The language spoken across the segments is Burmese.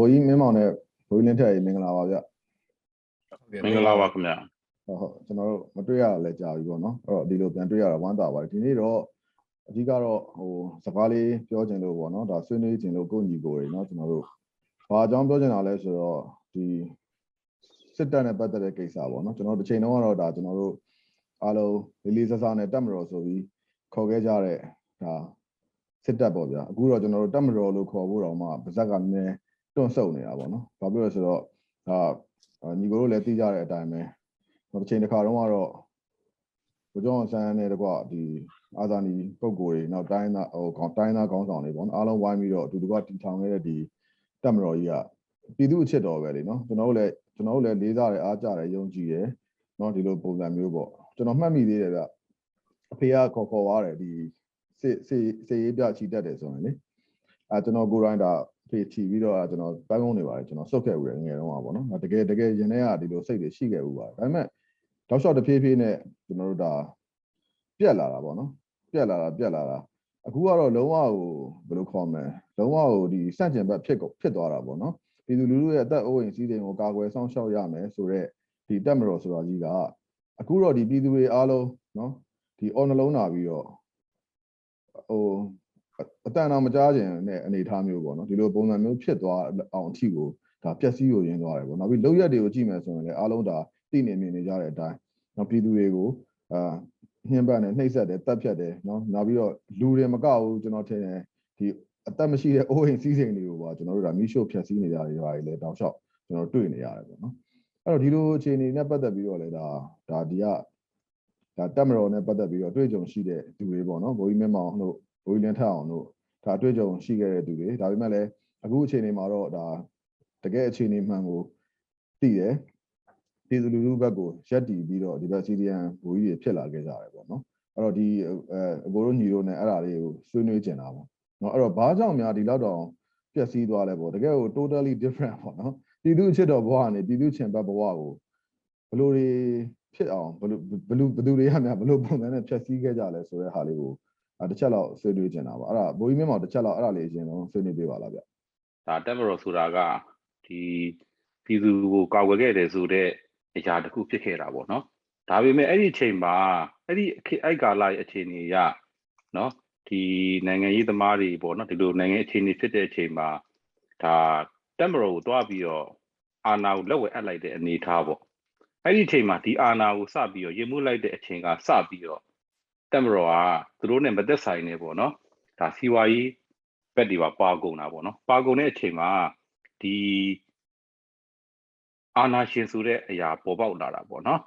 ဘိုးကြီးမင်းမောင်နဲ့ဘိုးကြီးလင်းထက်ရေးမင်္ဂလာပါဗျ မင်္ဂလာပါခင်ဗျာ ဟုတ်ဟုတ်ကျွန်တော်တို့မတွေ့ရတာလည်းကြာပြီပေါ့နော်အဲ့တော့ဒီလိုပြန်တွေ့ရတာဝမ်းသာပါတယ်ဒီနေ့တော့အဓိကတော့ဟိုစကားလေးပြောချင်လို့ပေါ့နော်ဒါဆွေးနွေးချင်လို့ကိုယ့်ညီကိုတွေเนาะကျွန်တော်တို့ဘာအကြောင်းပြောချင်တာလဲဆိုတော့ဒီစစ်တပ်နဲ့ပတ်သက်တဲ့ကိစ္စပေါ့နော်ကျွန်တော်တို့တစ်ချိန်လုံးကတော့ဒါကျွန်တော်တို့အားလုံးလေးလေးစားစားနဲ့တက်မတော်ဆိုပြီးခေါ်ခဲ့ကြတဲ့ဒါစစ်တပ်ပေါ့ဗျာအခုတော့ကျွန်တော်တို့တက်မတော်လို့ခေါ်ဖို့တော့မှပါဇက်ကနည်းနည်း တွန့်ဆုတ်နေတာပေါ့နော်ဘာဖြစ်လို့လဲဆိုတော့ဒါညီကိုတို့လည်းသိကြတဲ့အတိုင်းပဲနောက်တစ်ချိန်တစ်ခါတော့ကတော့ဘုကျောင်းဆန်းနဲ့တကွဒီအာဇာနည်ပုံကိုယ်တွေနောက်တိုင်းသားဟိုကောင်တိုင်းသားကောင်းဆောင်တွေပေါ့နော်အားလုံးဝိုင်းပြီးတော့အတူတကွတီထောင်ခဲ့တဲ့ဒီတက်မတော်ကြီးကပြည်သူအချစ်တော်ပဲလေနော်ကျွန်တော်တို့လည်းကျွန်တော်တို့လည်းလေးစားတယ်အားကြတယ်ယုံကြည်တယ်နော်ဒီလိုပုံစံမျိုးပေါ့ကျွန်တော်မှတ်မိသေးတယ်ဗျအဖေကခေါ်ခေါ်သွားတယ်ဒီစေစေစေရေးပြချီတက်တယ်ဆိုရင်လေအဲကျွန်တော်ကိုယ်တိုင်ဒါ ဖေချီပြီးတော့အဲကျွန်တော်ပန်းကုန်းနေပါတယ်ကျွန်တော်စုတ်ခဲ့ဦးတယ်ငယ်တုန်းကပေါ့နော်တကယ်တကယ်ရင်ထဲကဒီလိုစိတ်တွေရှိခဲ့ဦးပါတယ်ဒါပေမဲ့တောက်လျှောက်တစ်ဖြည်းဖြည်းနဲ့ကျွန်တော်တို့ဒါပြက်လာတာပေါ့နော်ပြက်လာတာပြက်လာတာအခုကတော့လုံးဝကိုဘယ်လိုခေါ်မလဲလုံးဝကိုဒီစန့်ကျင်ဘက်ဖြစ်ကုန်ဖြစ်သွားတာပေါ့နော်ပြည်သူလူထုရဲ့အသက်အိုးအိမ်စီးစိမ်ကိုကာကွယ်ဆောင်ရှောက်ရမယ်ဆိုတော့ဒီတက်မတော်ဆိုတာကြီးကအခုတော့ဒီပြည်သူတွေအားလုံးနော်ဒီအော်နှလုံးလာပြီးတော့ဟို အတန်တော်မကြားခြင်းနဲ့အနေအထားမျိုးပေါ့နော်ဒီလိုပုံစံမျိုးဖြစ်သွားအောင်အထီကိုဒါပျက်စီးကိုရင်းသွားတယ်ပေါ့နောက်ပြီးလောက်ရက်တွေကိုကြည့်မယ်ဆိုရင်လည်းအားလုံးဒါသိနေမြင်နေကြတဲ့အတိုင်းနော်ပြည်သူတွေကိုအာနှင်းပတ်နဲ့နှိပ်စက်တယ်တပ်ဖြတ်တယ်နော်နောက်ပြီးတော့လူတွေမကဘူးကျွန်တော်ထင်တယ်ဒီအသက်မရှိတဲ့အိုးအိမ်စီးစိမ်တွေကိုပါကျွန်တော်တို့ဒါမိရှုဖြတ်စည်းနေကြတယ်တွေလည်းတောက်လျှောက်ကျွန်တော်တွေ့နေရတယ်ပေါ့နော်အဲ့တော့ဒီလိုအခြေအနေနဲ့ပတ်သက်ပြီးတော့လည်းဒါဒါဒီကဒါတက်မတော်နဲ့ပတ်သက်ပြီးတော့တွေ့ကြုံရှိတဲ့သူတွေပေါ့နော်ဘိုးကြီးမင်းမောင်တို့ ဘိုးကြီးလင်းထက်အောင်တို့ဒါတွေ့ကြုံရှိခဲ့တဲ့သူတွေဒါပေမဲ့လည်းအခုအခြေအနေမှာတော့ဒါတကယ်အခြေအနေမှန်ကိုသိတယ်ပြည်သူလူထုဘက်ကိုရက်တီပြီးတော့ဒီဘက် CDN ဘိုးကြီးတွေဖြစ်လာခဲ့ကြတယ်ပေါ့နော်အဲ့တော့ဒီအဲအကိုတို့ညီတို့ ਨੇ အဲ့ဒါလေးကိုဆွေးနွေးကျင်တာပေါ့နော်အဲ့တော့ဘာကြောင့်များဒီလောက်တော့ပျက်စီးသွားလဲပေါ့တကယ်ကို totally different ပေါ့နော်ပြည်သူအချစ်တော်ဘဝကနေပြည်သူချင်ဘက်ဘဝကိုဘလို့တွေဖြစ်အောင်ဘလို့ဘလို့ဘသူတွေကများဘလို့ပုံစံနဲ့ဖြတ်စည်းခဲ့ကြလဲဆိုတဲ့ဟာလေးကို အဲတစ်ချက်လောက်ဆွေးနွေးကျင်တာပါအဲ့ဒါဘိုးကြီးမင်းမောင်တစ်ချက်လောက်အဲ့ဒါလေးအရင်ဆုံးဆွေးနွေးပေးပါလားဗျဒါတက်မတော်ဆိုတာကဒီပြည်သူကိုကာကွယ်ခဲ့တယ်ဆိုတဲ့အရာတစ်ခုဖြစ်ခဲ့တာပေါ့နော်ဒါပေမဲ့အဲ့ဒီအချိန်မှာအဲ့ဒီအဲ့ကာလရဲ့အခြေအနေရနော်ဒီနိုင်ငံရေးသမားတွေပေါ့နော်ဒီလိုနိုင်ငံအခြေအနေဖြစ်တဲ့အချိန်မှာဒါတက်မတော်ကိုတွားပြီးတော့အာဏာကိုလက်ဝဲအပ်လိုက်တဲ့အနေအထားပေါ့အဲ့ဒီအချိန်မှာဒီအာဏာကိုစပြီးတော့ရေမှုလိုက်တဲ့အချိန်ကစပြီးတော့ တက်မတော်ကသူတို့နဲ့မသက်ဆိုင်နေပေါ့နော်ဒါစီဝါရေးဘက်တွေပါပါကုန်တာပေါ့နော်ပါကုန်တဲ့အချိန်မှာဒီအာနာရှင်ဆိုတဲ့အရာပေါ်ပေါက်လာတာပေါ့နော်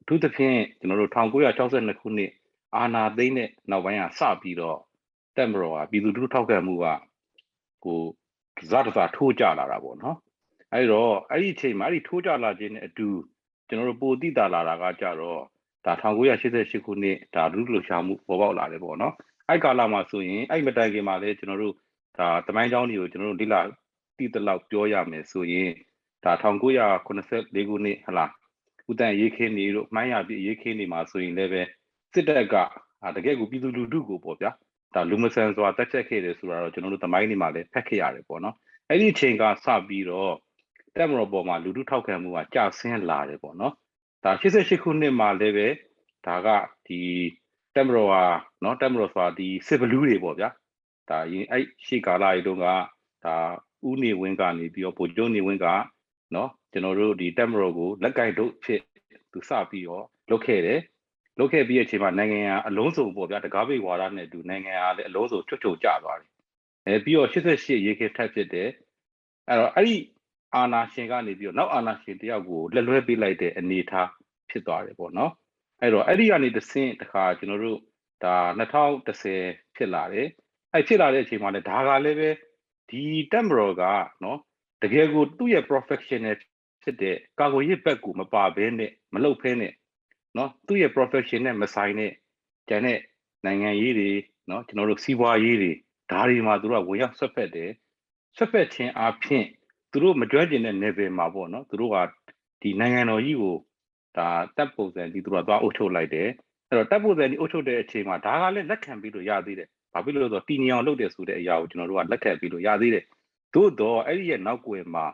အထူးသဖြင့်ကျွန်တော်တို့1962ခုနှစ်အာနာသိန်းတဲ့နောက်ပိုင်းကစပြီးတော့တက်မတော်ကပြည်သူလူထုထောက်ခံမှုကကိုဇာတ်ဇာထိုးကြလာတာပေါ့နော်အဲဒီတော့အဲ့ဒီအချိန်မှာအဲ့ဒီထိုးကြလာခြင်းနဲ့အတူကျွန်တော်တို့ပိုတိတာလာတာကကြတော့ ဒါ1988ခုနှစ်ဒါလူလူရှာမှုပေါ်ပေါက်လာတယ်ပေါ့နော်အဲ့ကာလမှာဆိုရင်အဲ့မတိုင်ခင်မှာလည်းကျွန်တော်တို့ဒါတမိုင်းကြောင်းတွေကိုကျွန်တော်တို့ဒီလာတိတလောက်ပြောရမယ်ဆိုရင်ဒါ1984ခုနှစ်ဟလားဥတန်ရေးခင်းနေတို့မှန်းရပြီးရေးခင်းနေမှာဆိုရင်လည်းပဲစစ်တပ်ကတကယ်ကိုပြည်သူလူထုကိုပေါ့ဗျာဒါလူမဆန်စွာတက်ချက်ခဲ့တယ်ဆိုတာတော့ကျွန်တော်တို့တမိုင်းနေမှာလည်းဖက်ခဲ့ရတယ်ပေါ့နော်အဲ့ဒီအချိန်ကစပြီးတော့တက်မတော်ပေါ်မှာလူထုထောက်ခံမှုကကျဆင်းလာတယ်ပေါ့နော် ဒါ88ခုနှစ်မှာလည်းပဲဒါကဒီတက်မတော်ဟာနော်တက်မတော်ဆိုတာဒီစစ်ဘလူးတွေပေါ့ဗျာဒါရင်အဲ့ရှေ့ကာလတွေတုန်းကဒါဥနေဝင်းကနေပြီးတော့ဗိုလ်ချုပ်နေဝင်းကနော်ကျွန်တော်တို့ဒီတက်မတော်ကိုလက်ကင်တို့ဖြစ်သူစပြီးတော့လုပ်ခဲ့တယ်လုပ်ခဲ့ပြီးအချိန်မှာနိုင်ငံကအလုံးစုံပေါ့ဗျာတကားပိတ်ဝါဒနဲ့အတူနိုင်ငံကလည်းအလုံးစုံချွတ်ချုံကျသွားတယ်အဲပြီးတော့88ရေခေထပ်ဖြစ်တယ်အဲ့တော့အဲ့ဒီ အာနာရှင်ကနေပြီးတော့နောက်အာနာရှင်တယောက်ကိုလက်လွဲပေးလိုက်တဲ့အနေအထားဖြစ်သွားတယ်ပေါ့နော်အဲ့တော့အဲ့ဒီကနေတဆင့်တခါကျွန်တော်တို့ဒါ2010ဖြစ်လာတယ်အဲ့ဖြစ်လာတဲ့အချိန်မှာလည်းဒါကလည်းပဲဒီတက်မတော်ကနော်တကယ်ကိုသူ့ရဲ့ professional ဖြစ်တဲ့ကာကွယ်ရေးဘက်ကိုမပါဘဲနဲ့မလုပ်ဖဲနဲ့နော်သူ့ရဲ့ profession နဲ့မဆိုင်တဲ့ကျန်တဲ့နိုင်ငံရေးတွေနော်ကျွန်တော်တို့စီးပွားရေးတွေဒါတွေမှာသူတို့ကဝင်ရောက်ဆွတ်ဖက်တယ်ဆွတ်ဖက်ခြင်းအပြင် သူတို့မကြွကျင်တဲ့ level မှာပေါ့နော်သူတို့ကဒီနိုင်ငံတော်ကြီးကိုဒါတပ်ပုံစံဒီသူတို့ကသွားအုပ်ချုပ်လိုက်တယ်အဲ့တော့တပ်ပုံစံဒီအုပ်ချုပ်တဲ့အချိန်မှာဒါကလည်းလက်ခံပြီးလို့ရသေးတယ်ဘာဖြစ်လို့လဲဆိုတော့တီနီအောင်လုပ်တယ်ဆိုတဲ့အရာကိုကျွန်တော်တို့ကလက်ခံပြီးလို့ရသေးတယ်သို့တော့အဲ့ဒီရဲ့နောက်ကွယ်မှာ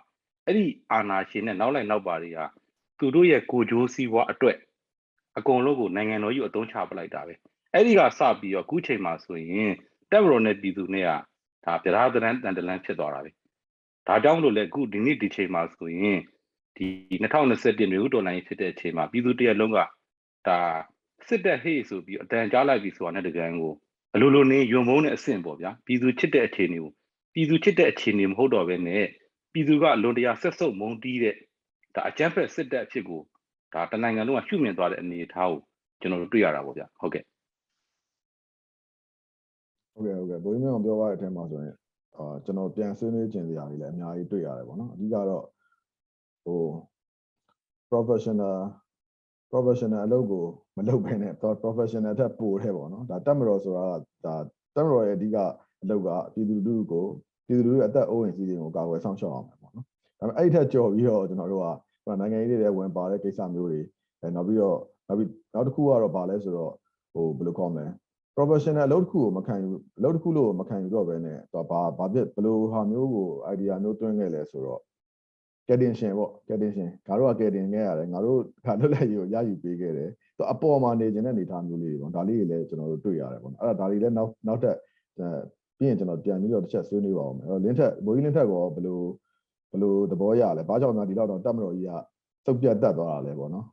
အဲ့ဒီအာနာရှင်နဲ့နောက်လိုက်နောက်ပါတွေကသူတို့ရဲ့ကိုကြိုးစည်းဝါအတွက်အကုန်လုံးကိုနိုင်ငံတော်ကြီးကိုအသုံးချပလိုက်တာပဲအဲ့ဒီကစပြီးတော့အခုချိန်မှာဆိုရင်တက်မတော်နဲ့ပြည်သူနဲ့ကဒါပြရာဒရန်တန်တလန်ဖြစ်သွားတာပဲ ဒါကြောင့်မလို့လေအခုဒီနေ့ဒီချိန်မှာဆိုရင်ဒီ2021မျိုးတော်လိုင်းဖြစ်တဲ့အချိန်မှာပြည်သူတရက်လုံးကဒါစစ်တပ်ဟေ့ဆိုပြီးအတန်ကြားလိုက်ပြီဆိုတာနဲ့တကယ်ကိုအလိုလိုနေယွံမုန်းတဲ့အဆင့်ပေါ့ဗျာပြည်သူချစ်တဲ့အခြေအနေကိုပြည်သူချစ်တဲ့အခြေအနေမဟုတ်တော့ဘဲနဲ့ပြည်သူကအလွန်တရာဆက်ဆုပ်မုန်းတီးတဲ့ဒါအကြမ်းဖက်စစ်တပ်အဖြစ်ကိုဒါတနိုင်ငံလုံးကရှုမြင်သွားတဲ့အနေအထားကိုကျွန်တော်တို့တွေ့ရတာပေါ့ဗျာဟုတ်ကဲ့ဟုတ်ကဲ့ဟုတ်ကဲ့ဘိုးကြီးမင်းအောင်ပြောသွားတဲ့အထက်မှာဆိုရင် အာကျွန်တော်ပြန်ဆွေးနွေးကျင်စရာတွေလည်းအများကြီးတွေ့ရတယ်ပေါ့နော်အဓိကတော့ဟို professional professional အလုပ်ကိုမလုပ်ဘဲနဲ့ professional တက်ပို့တဲ့ပေါ့နော်ဒါတက်မတော်ဆိုတာဒါတက်မတော်ရဲ့အဓိကအလုပ်ကပြည်သူလူထုကိုပြည်သူလူထုအသက်အိုးအိမ်စီးစိမ်ကိုကာကွယ်ဆောင်ရှောက်အောင်ပဲပေါ့နော်ဒါပေမဲ့အဲ့ဒီထက်ကြော်ပြီးတော့ကျွန်တော်တို့ကဟိုနိုင်ငံရေးတွေဝင်ပါတဲ့ကိစ္စမျိုးတွေအဲနောက်ပြီးတော့နောက်ပြီးနောက်တစ်ခုကတော့ဗာလဲဆိုတော့ဟိုဘယ်လိုခေါ်မလဲ professional အလုပ်တစ်ခုကိုမခံယူအလုပ်တစ်ခုလို့မခံယူတော့ဘဲနဲ့တော့ဘာဘာဖြစ်ဘယ်လိုဟာမျိုးကို idea မျိုးတွင်းခဲ့လဲဆိုတော့ getting ရှင်ပေါ့ getting ရှင်ငါတို့က getting ခဲ့ရတယ်ငါတို့ကလွတ်လပ်ရေးကိုရယူပေးခဲ့တယ်သူအပေါ်မှာနေခြင်းတဲ့အနေအထားမျိုးလေးတွေပေါ့ဒါလေးတွေလည်းကျွန်တော်တို့တွေ့ရတယ်ပေါ့နော်အဲ့ဒါဒါတွေလည်းနောက်နောက်ထပ်ပြီးရင်ကျွန်တော်ပြန်ပြီးတော့တစ်ချက်ဆွေးနွေးပါအောင်မယ်အဲ့တော့လင်းထက်ဘိုးကြီးလင်းထက်ကောဘယ်လိုဘယ်လိုသဘောရလဲဘာကြောင့်များဒီတော့တော့တက်မတော်ကြီးကတုတ်ပြတ်တက်သွားတာလဲပေါ့နော်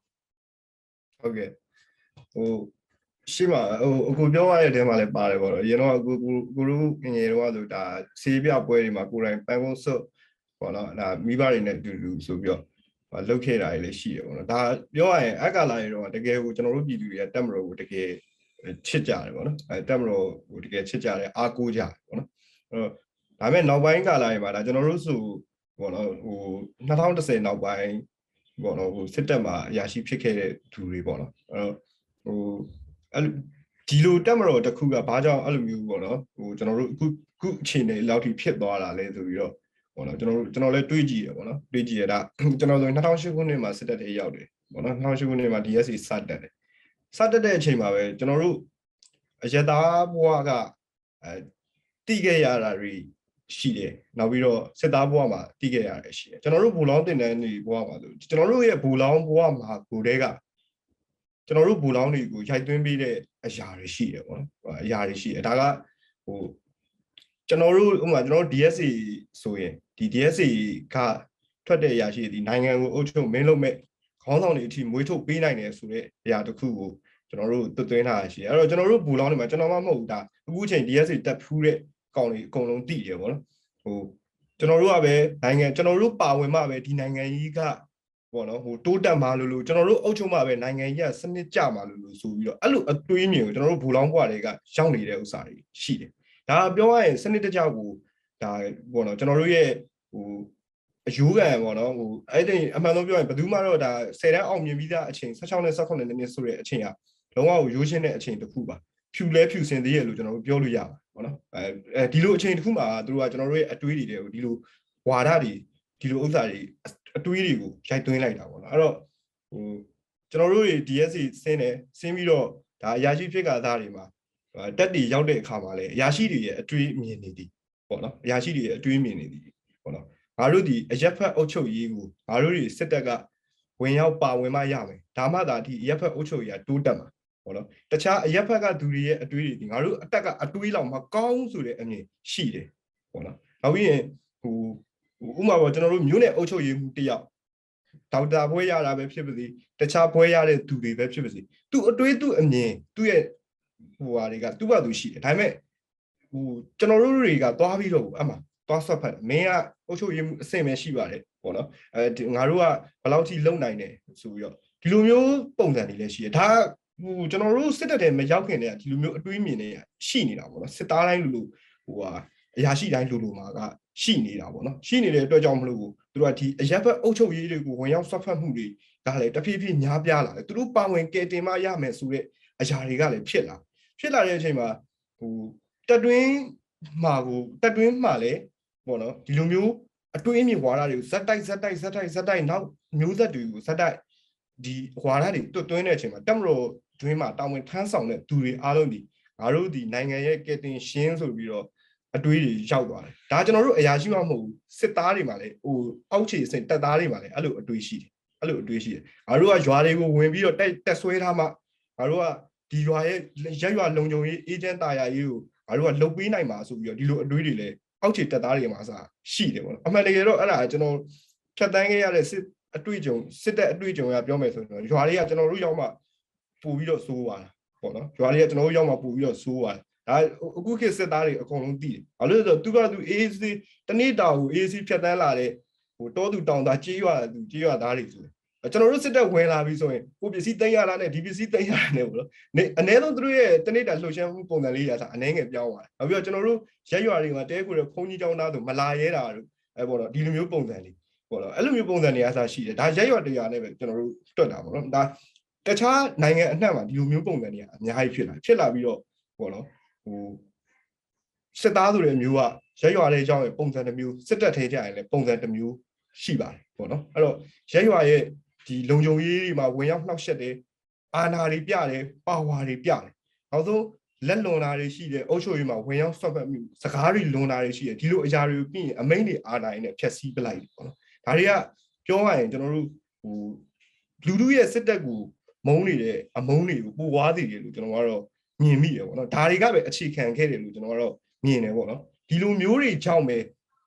ဟုတ်ကဲ့ဟို ရှိမှာဟိုအကိုပြောရတဲ့အထဲမှာလည်းပါတယ်ပေါ့နော်အရင်တော့အကိုကိုကိုတို့ငငယ်တော့ဆိုဒါဆေးပြပွဲတွေမှာကိုယ်တိုင်ပန်းကုန်းစွတ်ပေါ့နော်ဒါမိဘတွေနဲ့အတူတူဆိုပြီးတော့လှုပ်ခဲ့တာတွေလည်းရှိတယ်ပေါ့နော်ဒါပြောရရင်အက္ကလာတွေတော့တကယ်ကိုကျွန်တော်တို့ပြည်သူတွေကတက်မတော်ကိုတကယ်ချစ်ကြတယ်ပေါ့နော်အဲတက်မတော်ကိုတကယ်ချစ်ကြတယ်အားကိုးကြတယ်ပေါ့နော်အဲတော့ဒါပေမဲ့နောက်ပိုင်းကာလတွေမှာဒါကျွန်တော်တို့ဆိုပေါ့နော်ဟို2010နောက်ပိုင်းပေါ့နော်ဟိုစစ်တပ်မှာအရာရှိဖြစ်ခဲ့တဲ့သူတွေပေါ့နော်အဲတော့ဟို အဲ့ဒီလိုတက်မတော်တစ်ခုကဘာကြောင့်အဲ့လိုမျိုးပေါ့နော်ဟိုကျွန်တော်တို့အခုခုအခြေအနေလောက်ထိဖြစ်သွားတာလဲဆိုပြီးတော့ပေါ့နော်ကျွန်တော်တို့ကျွန်တော်လည်းတွေးကြည့်ရပေါ့နော်တွေးကြည့်ရတာကျွန်တော်ဆိုရင်2008ခုနှစ်မှာစစ်တပ်တွေရောက်တယ်ပေါ့နော်2008ခုနှစ်မှာ DSC စတက်တယ်စတက်တဲ့အချိန်မှာပဲကျွန်တော်တို့အရတားဘွားကအဲတိခဲ့ရတာတွေရှိတယ်နောက်ပြီးတော့စစ်သားဘဝမှာတည်ခဲ့ရတယ်ရှိတယ်ကျွန်တော်တို့ဘူလောင်းတင်တန်းတွေဘဝမှာဆိုကျွန်တော်တို့ရဲ့ဘူလောင်းဘဝမှာကိုတဲက ကျွန်တော်တို့ဘူလောင်းတွေကိုရိုက်သွင်းပေးတဲ့အရာတွေရှိတယ်ပေါ့နော်အရာတွေရှိတယ်ဒါကဟိုကျွန်တော်တို့ဥပမာကျွန်တော်တို့ DSC ဆိုရင်ဒီ DSC ကထွက်တဲ့အရာရှိဒီနိုင်ငံကိုအုပ်ချုပ်မင်းလုပ်မဲ့ခေါင်းဆောင်တွေအထိမွေးထုတ်ပေးနိုင်တယ်ဆိုတဲ့အရာတစ်ခုကိုကျွန်တော်တို့သွင်းထားရရှိတယ်အဲ့တော့ကျွန်တော်တို့ဘူလောင်းတွေမှာကျွန်တော်မှမဟုတ်ဘူးဒါအခုချိန် DSC တက်ဖူးတဲ့ကောင်တွေအကုန်လုံးတည်တယ်ဗောနော်ဟိုကျွန်တော်တို့ကပဲနိုင်ငံကျွန်တော်တို့ပါဝင်မှပဲဒီနိုင်ငံကြီးက ပေါ့နော်ဟိုတိုးတက်မှလို့လို့ကျွန်တော်တို့အုပ်ချုပ်မှပဲနိုင်ငံကြီးကစနစ်ကျမှလို့လို့ဆိုပြီးတော့အဲ့လိုအတွေးမြင်ကိုကျွန်တော်တို့ဘူလောင်းဘွားတွေကရောက်နေတဲ့ဥစ္စာတွေရှိတယ်ဒါပြောရရင်စနစ်တကျကိုဒါပေါ့နော်ကျွန်တော်တို့ရဲ့ဟိုအယူခံပေါ့နော်ဟိုအဲ့ဒီအမှန်ဆုံးပြောရင်ဘယ်သူမှတော့ဒါ10တန်းအောင်မြင်ပြီးသားအချိန်16နဲ့18နှစ်နှစ်ဆိုတဲ့အချိန်ကလုံးဝကိုရိုးရှင်းတဲ့အချိန်တစ်ခုပါဖြူလဲဖြူစင်သေးရဲ့လို့ကျွန်တော်တို့ပြောလို့ရပါဘောနော်အဲဒီလိုအချိန်တစ်ခုမှာသူတို့ကကျွန်တော်တို့ရဲ့အတွေးတွေတွေကိုဒီလိုဝါဒတွေဒီလိုဥစ္စာတွေ အတွေးတွေကိုရိုက်သွင်းလိုက်တာပေါ့နော်အဲ့တော့ဟိုကျွန်တော်တို့တွေ DSC ဆင်းတယ်ဆင်းပြီးတော့ဒါအရာရှိဖြစ်ကသားတွေမှာတက်တီရောက်တဲ့အခါမှာလည်းအရာရှိတွေရဲ့အတွေးမြင်နေသည်ပေါ့နော်အရာရှိတွေရဲ့အတွေးမြင်နေသည်ပေါ့နော်ငါတို့ဒီအရက်ဖက်အုပ်ချုပ်ရေးကိုငါတို့တွေစစ်တပ်ကဝင်ရောက်ပါဝင်မှရမယ်ဒါမှသာဒီအရက်ဖက်အုပ်ချုပ်ရေးကတိုးတက်မှာပေါ့နော်တခြားအရက်ဖက်ကသူတွေရဲ့အတွေးတွေဒီငါတို့အတက်ကအတွေးလောက်မကောင်းဆိုတဲ့အမြင်ရှိတယ်ပေါ့နော်နောက်ပြီးရင်ဟို ဥမာပေါ့ကျွန်တော်တို့မျိုးနယ်အုပ်ချုပ်ရေးမှုတယောက်ဒေါက်တာဘွဲရတာပဲဖြစ်ပါစေတခြားဘွဲရတဲ့သူတွေပဲဖြစ်ပါစေသူအတွေးသူအမြင်သူ့ရဲ့ဟိုဟာတွေကသူ့ဘာသူရှိတယ်ဒါပေမဲ့ဟိုကျွန်တော်တို့တွေကသွားပြီးတော့အမှသွားဆွတ်ဖတ်မင်းကအုပ်ချုပ်ရေးမှုအဆင့်ပဲရှိပါတယ်ပေါ့နော်အဲငါတို့ကဘယ်လောက်ထိလုံနိုင်တယ်ဆိုပြီးတော့ဒီလိုမျိုးပုံစံတွေလည်းရှိတယ်ဒါဟိုကျွန်တော်တို့စစ်တပ်တယ်မရောက်ခင်တည်းကဒီလိုမျိုးအတွေးမြင်တွေကရှိနေတာပေါ့နော်စစ်သားတိုင်းလူလူဟိုဟာအရာရှိတိုင်းလူလူမှာက ရှိနေတာပေါ့နော်ရှိနေတဲ့အတွက်ကြောင့်မလို့သူတို့ကဒီအရက်ဘက်အုပ်ချုပ်ရေးတွေကိုဝင်ရောက်ဆွတ်ဖက်မှုတွေကလည်းတဖြည်းဖြည်းများပြားလာတယ်သူတို့ပါဝင်ကယ်တင်မရမယ်ဆိုတဲ့အရာတွေကလည်းဖြစ်လာဖြစ်လာတဲ့အချိန်မှာဟိုတက်တွင်းမှာကိုတက်တွင်းမှာလည်းပေါ့နော်ဒီလိုမျိုးအတွေးအမြင်ဝါဒတွေကိုဇက်တိုက်ဇက်တိုက်ဇက်တိုက်ဇက်တိုက်နောက်မျိုးဆက်တွေကိုဇက်တိုက်ဒီဝါဒတွေတွတ်သွင်းတဲ့အချိန်မှာတက်မတော်တွင်းမှာတာဝန်ထမ်းဆောင်တဲ့သူတွေအားလုံးဒီငါတို့ဒီနိုင်ငံရဲ့ကယ်တင်ရှင်းဆိုပြီးတော့ အတွေးတွေရောက်သွားတယ်ဒါကျွန်တော်တို့အရာရှိမှမဟုတ်ဘူးစစ်သားတွေမှာလည်းဟိုအောက်ခြေစင်တပ်သားတွေမှာလည်းအဲ့လိုအတွေးရှိတယ်အဲ့လိုအတွေးရှိတယ်ငါတို့ကရွာတွေကိုဝင်ပြီးတော့တက်တက်ဆွဲထားမှငါတို့ကဒီရွာရဲ့ရက်ရွာလုံခြုံရေးအေဂျင့်တာယာရေးကိုငါတို့ကလုပ်ပေးနိုင်မှာဆိုပြီးတော့ဒီလိုအတွေးတွေလည်းအောက်ခြေတပ်သားတွေမှာစရှိတယ်ပေါ့နော်အမှန်တကယ်တော့အဲ့ဒါကျွန်တော်ဖြတ်တန်းခဲ့ရတဲ့စစ်အတွေ့အကြုံစစ်တပ်အတွေ့အကြုံကပြောမယ်ဆိုရင်ရွာတွေကကျွန်တော်တို့ရောက်မှပို့ပြီးတော့စိုးသွားတာပေါ့နော်ရွာတွေကကျွန်တော်တို့ရောက်မှပို့ပြီးတော့စိုးသွားတယ် ဒါအခုခေတ်စစ်သားတွေအကုန်လုံးသိတယ်ဘာလို့လဲဆိုတော့သူကသူ AC တနေ့တာကို AC ဖြတ်တန်းလာတဲ့ဟိုတောသူတောင်သားကြေးရွာသူကြေးရွာသားတွေဆိုကျွန်တော်တို့စစ်တပ်ဝင်လာပြီဆိုရင်ကိုပစ္စည်းတင်ရတာနဲ့ဒီပစ္စည်းတင်ရတာနဲ့ပေါ့နော်နေအ ਨੇ ဆုံးသူတို့ရဲ့တနေ့တာလှုပ်ရှားမှုပုံစံလေးရတာအ ਨੇ ငယ်ပြောင်းသွားတယ်နောက်ပြီးတော့ကျွန်တော်တို့ရက်ရွာတွေမှာတဲကိုရဖုန်ကြီးကျောင်းသားဆိုမလာရဲတာတို့အဲပေါ့နော်ဒီလိုမျိုးပုံစံလေးပေါ့နော်အဲ့လိုမျိုးပုံစံတွေအစားရှိတယ်ဒါရက်ရွာတရားနဲ့ပဲကျွန်တော်တို့တွက်တာပေါ့နော်ဒါတခြားနိုင်ငံအနှံ့မှာဒီလိုမျိုးပုံစံတွေကအများကြီးဖြစ်လာဖြစ်လာပြီးတော့ပေါ့နော် ဟိုစစ်သားဆိုတဲ့မျိုးကရက်ရွာတဲ့အကြောင်းရဲ့ပုံစံတစ်မျိုးစစ်တပ်ထဲကြရင်လည်းပုံစံတစ်မျိုးရှိပါတယ်ပေါ့နော်အဲ့တော့ရက်ရွာရဲ့ဒီလုံခြုံရေးတွေမှာဝင်ရောက်နှောက်ယှက်တယ်အာဏာတွေပြတယ်ပါဝါတွေပြတယ်နောက်ဆုံးလက်လွန်တာတွေရှိတယ်အုပ်ချုပ်ရေးမှာဝင်ရောက်ဆွတ်ဖက်မှုစကားတွေလွန်တာတွေရှိတယ်ဒီလိုအရာတွေကိုပြီးရင်အမိန့်တွေအာဏာတွေနဲ့ဖျက်ဆီးပလိုက်တယ်ပေါ့နော်ဒါတွေကပြောရရင်ကျွန်တော်တို့ဟိုလူလူရဲ့စစ်တပ်ကိုမုန်းနေတဲ့အမုန်းတွေကိုပူဝါးစေတယ်လို့ကျွန်တော်ကတော့ မြင်မိတယ်ပေါ့နော်ဒါတွေကပဲအခြေခံခဲ့တယ်လို့ကျွန်တော်ကတော့မြင်တယ်ပေါ့နော်ဒီလိုမျိုးတွေကြောင့်ပဲ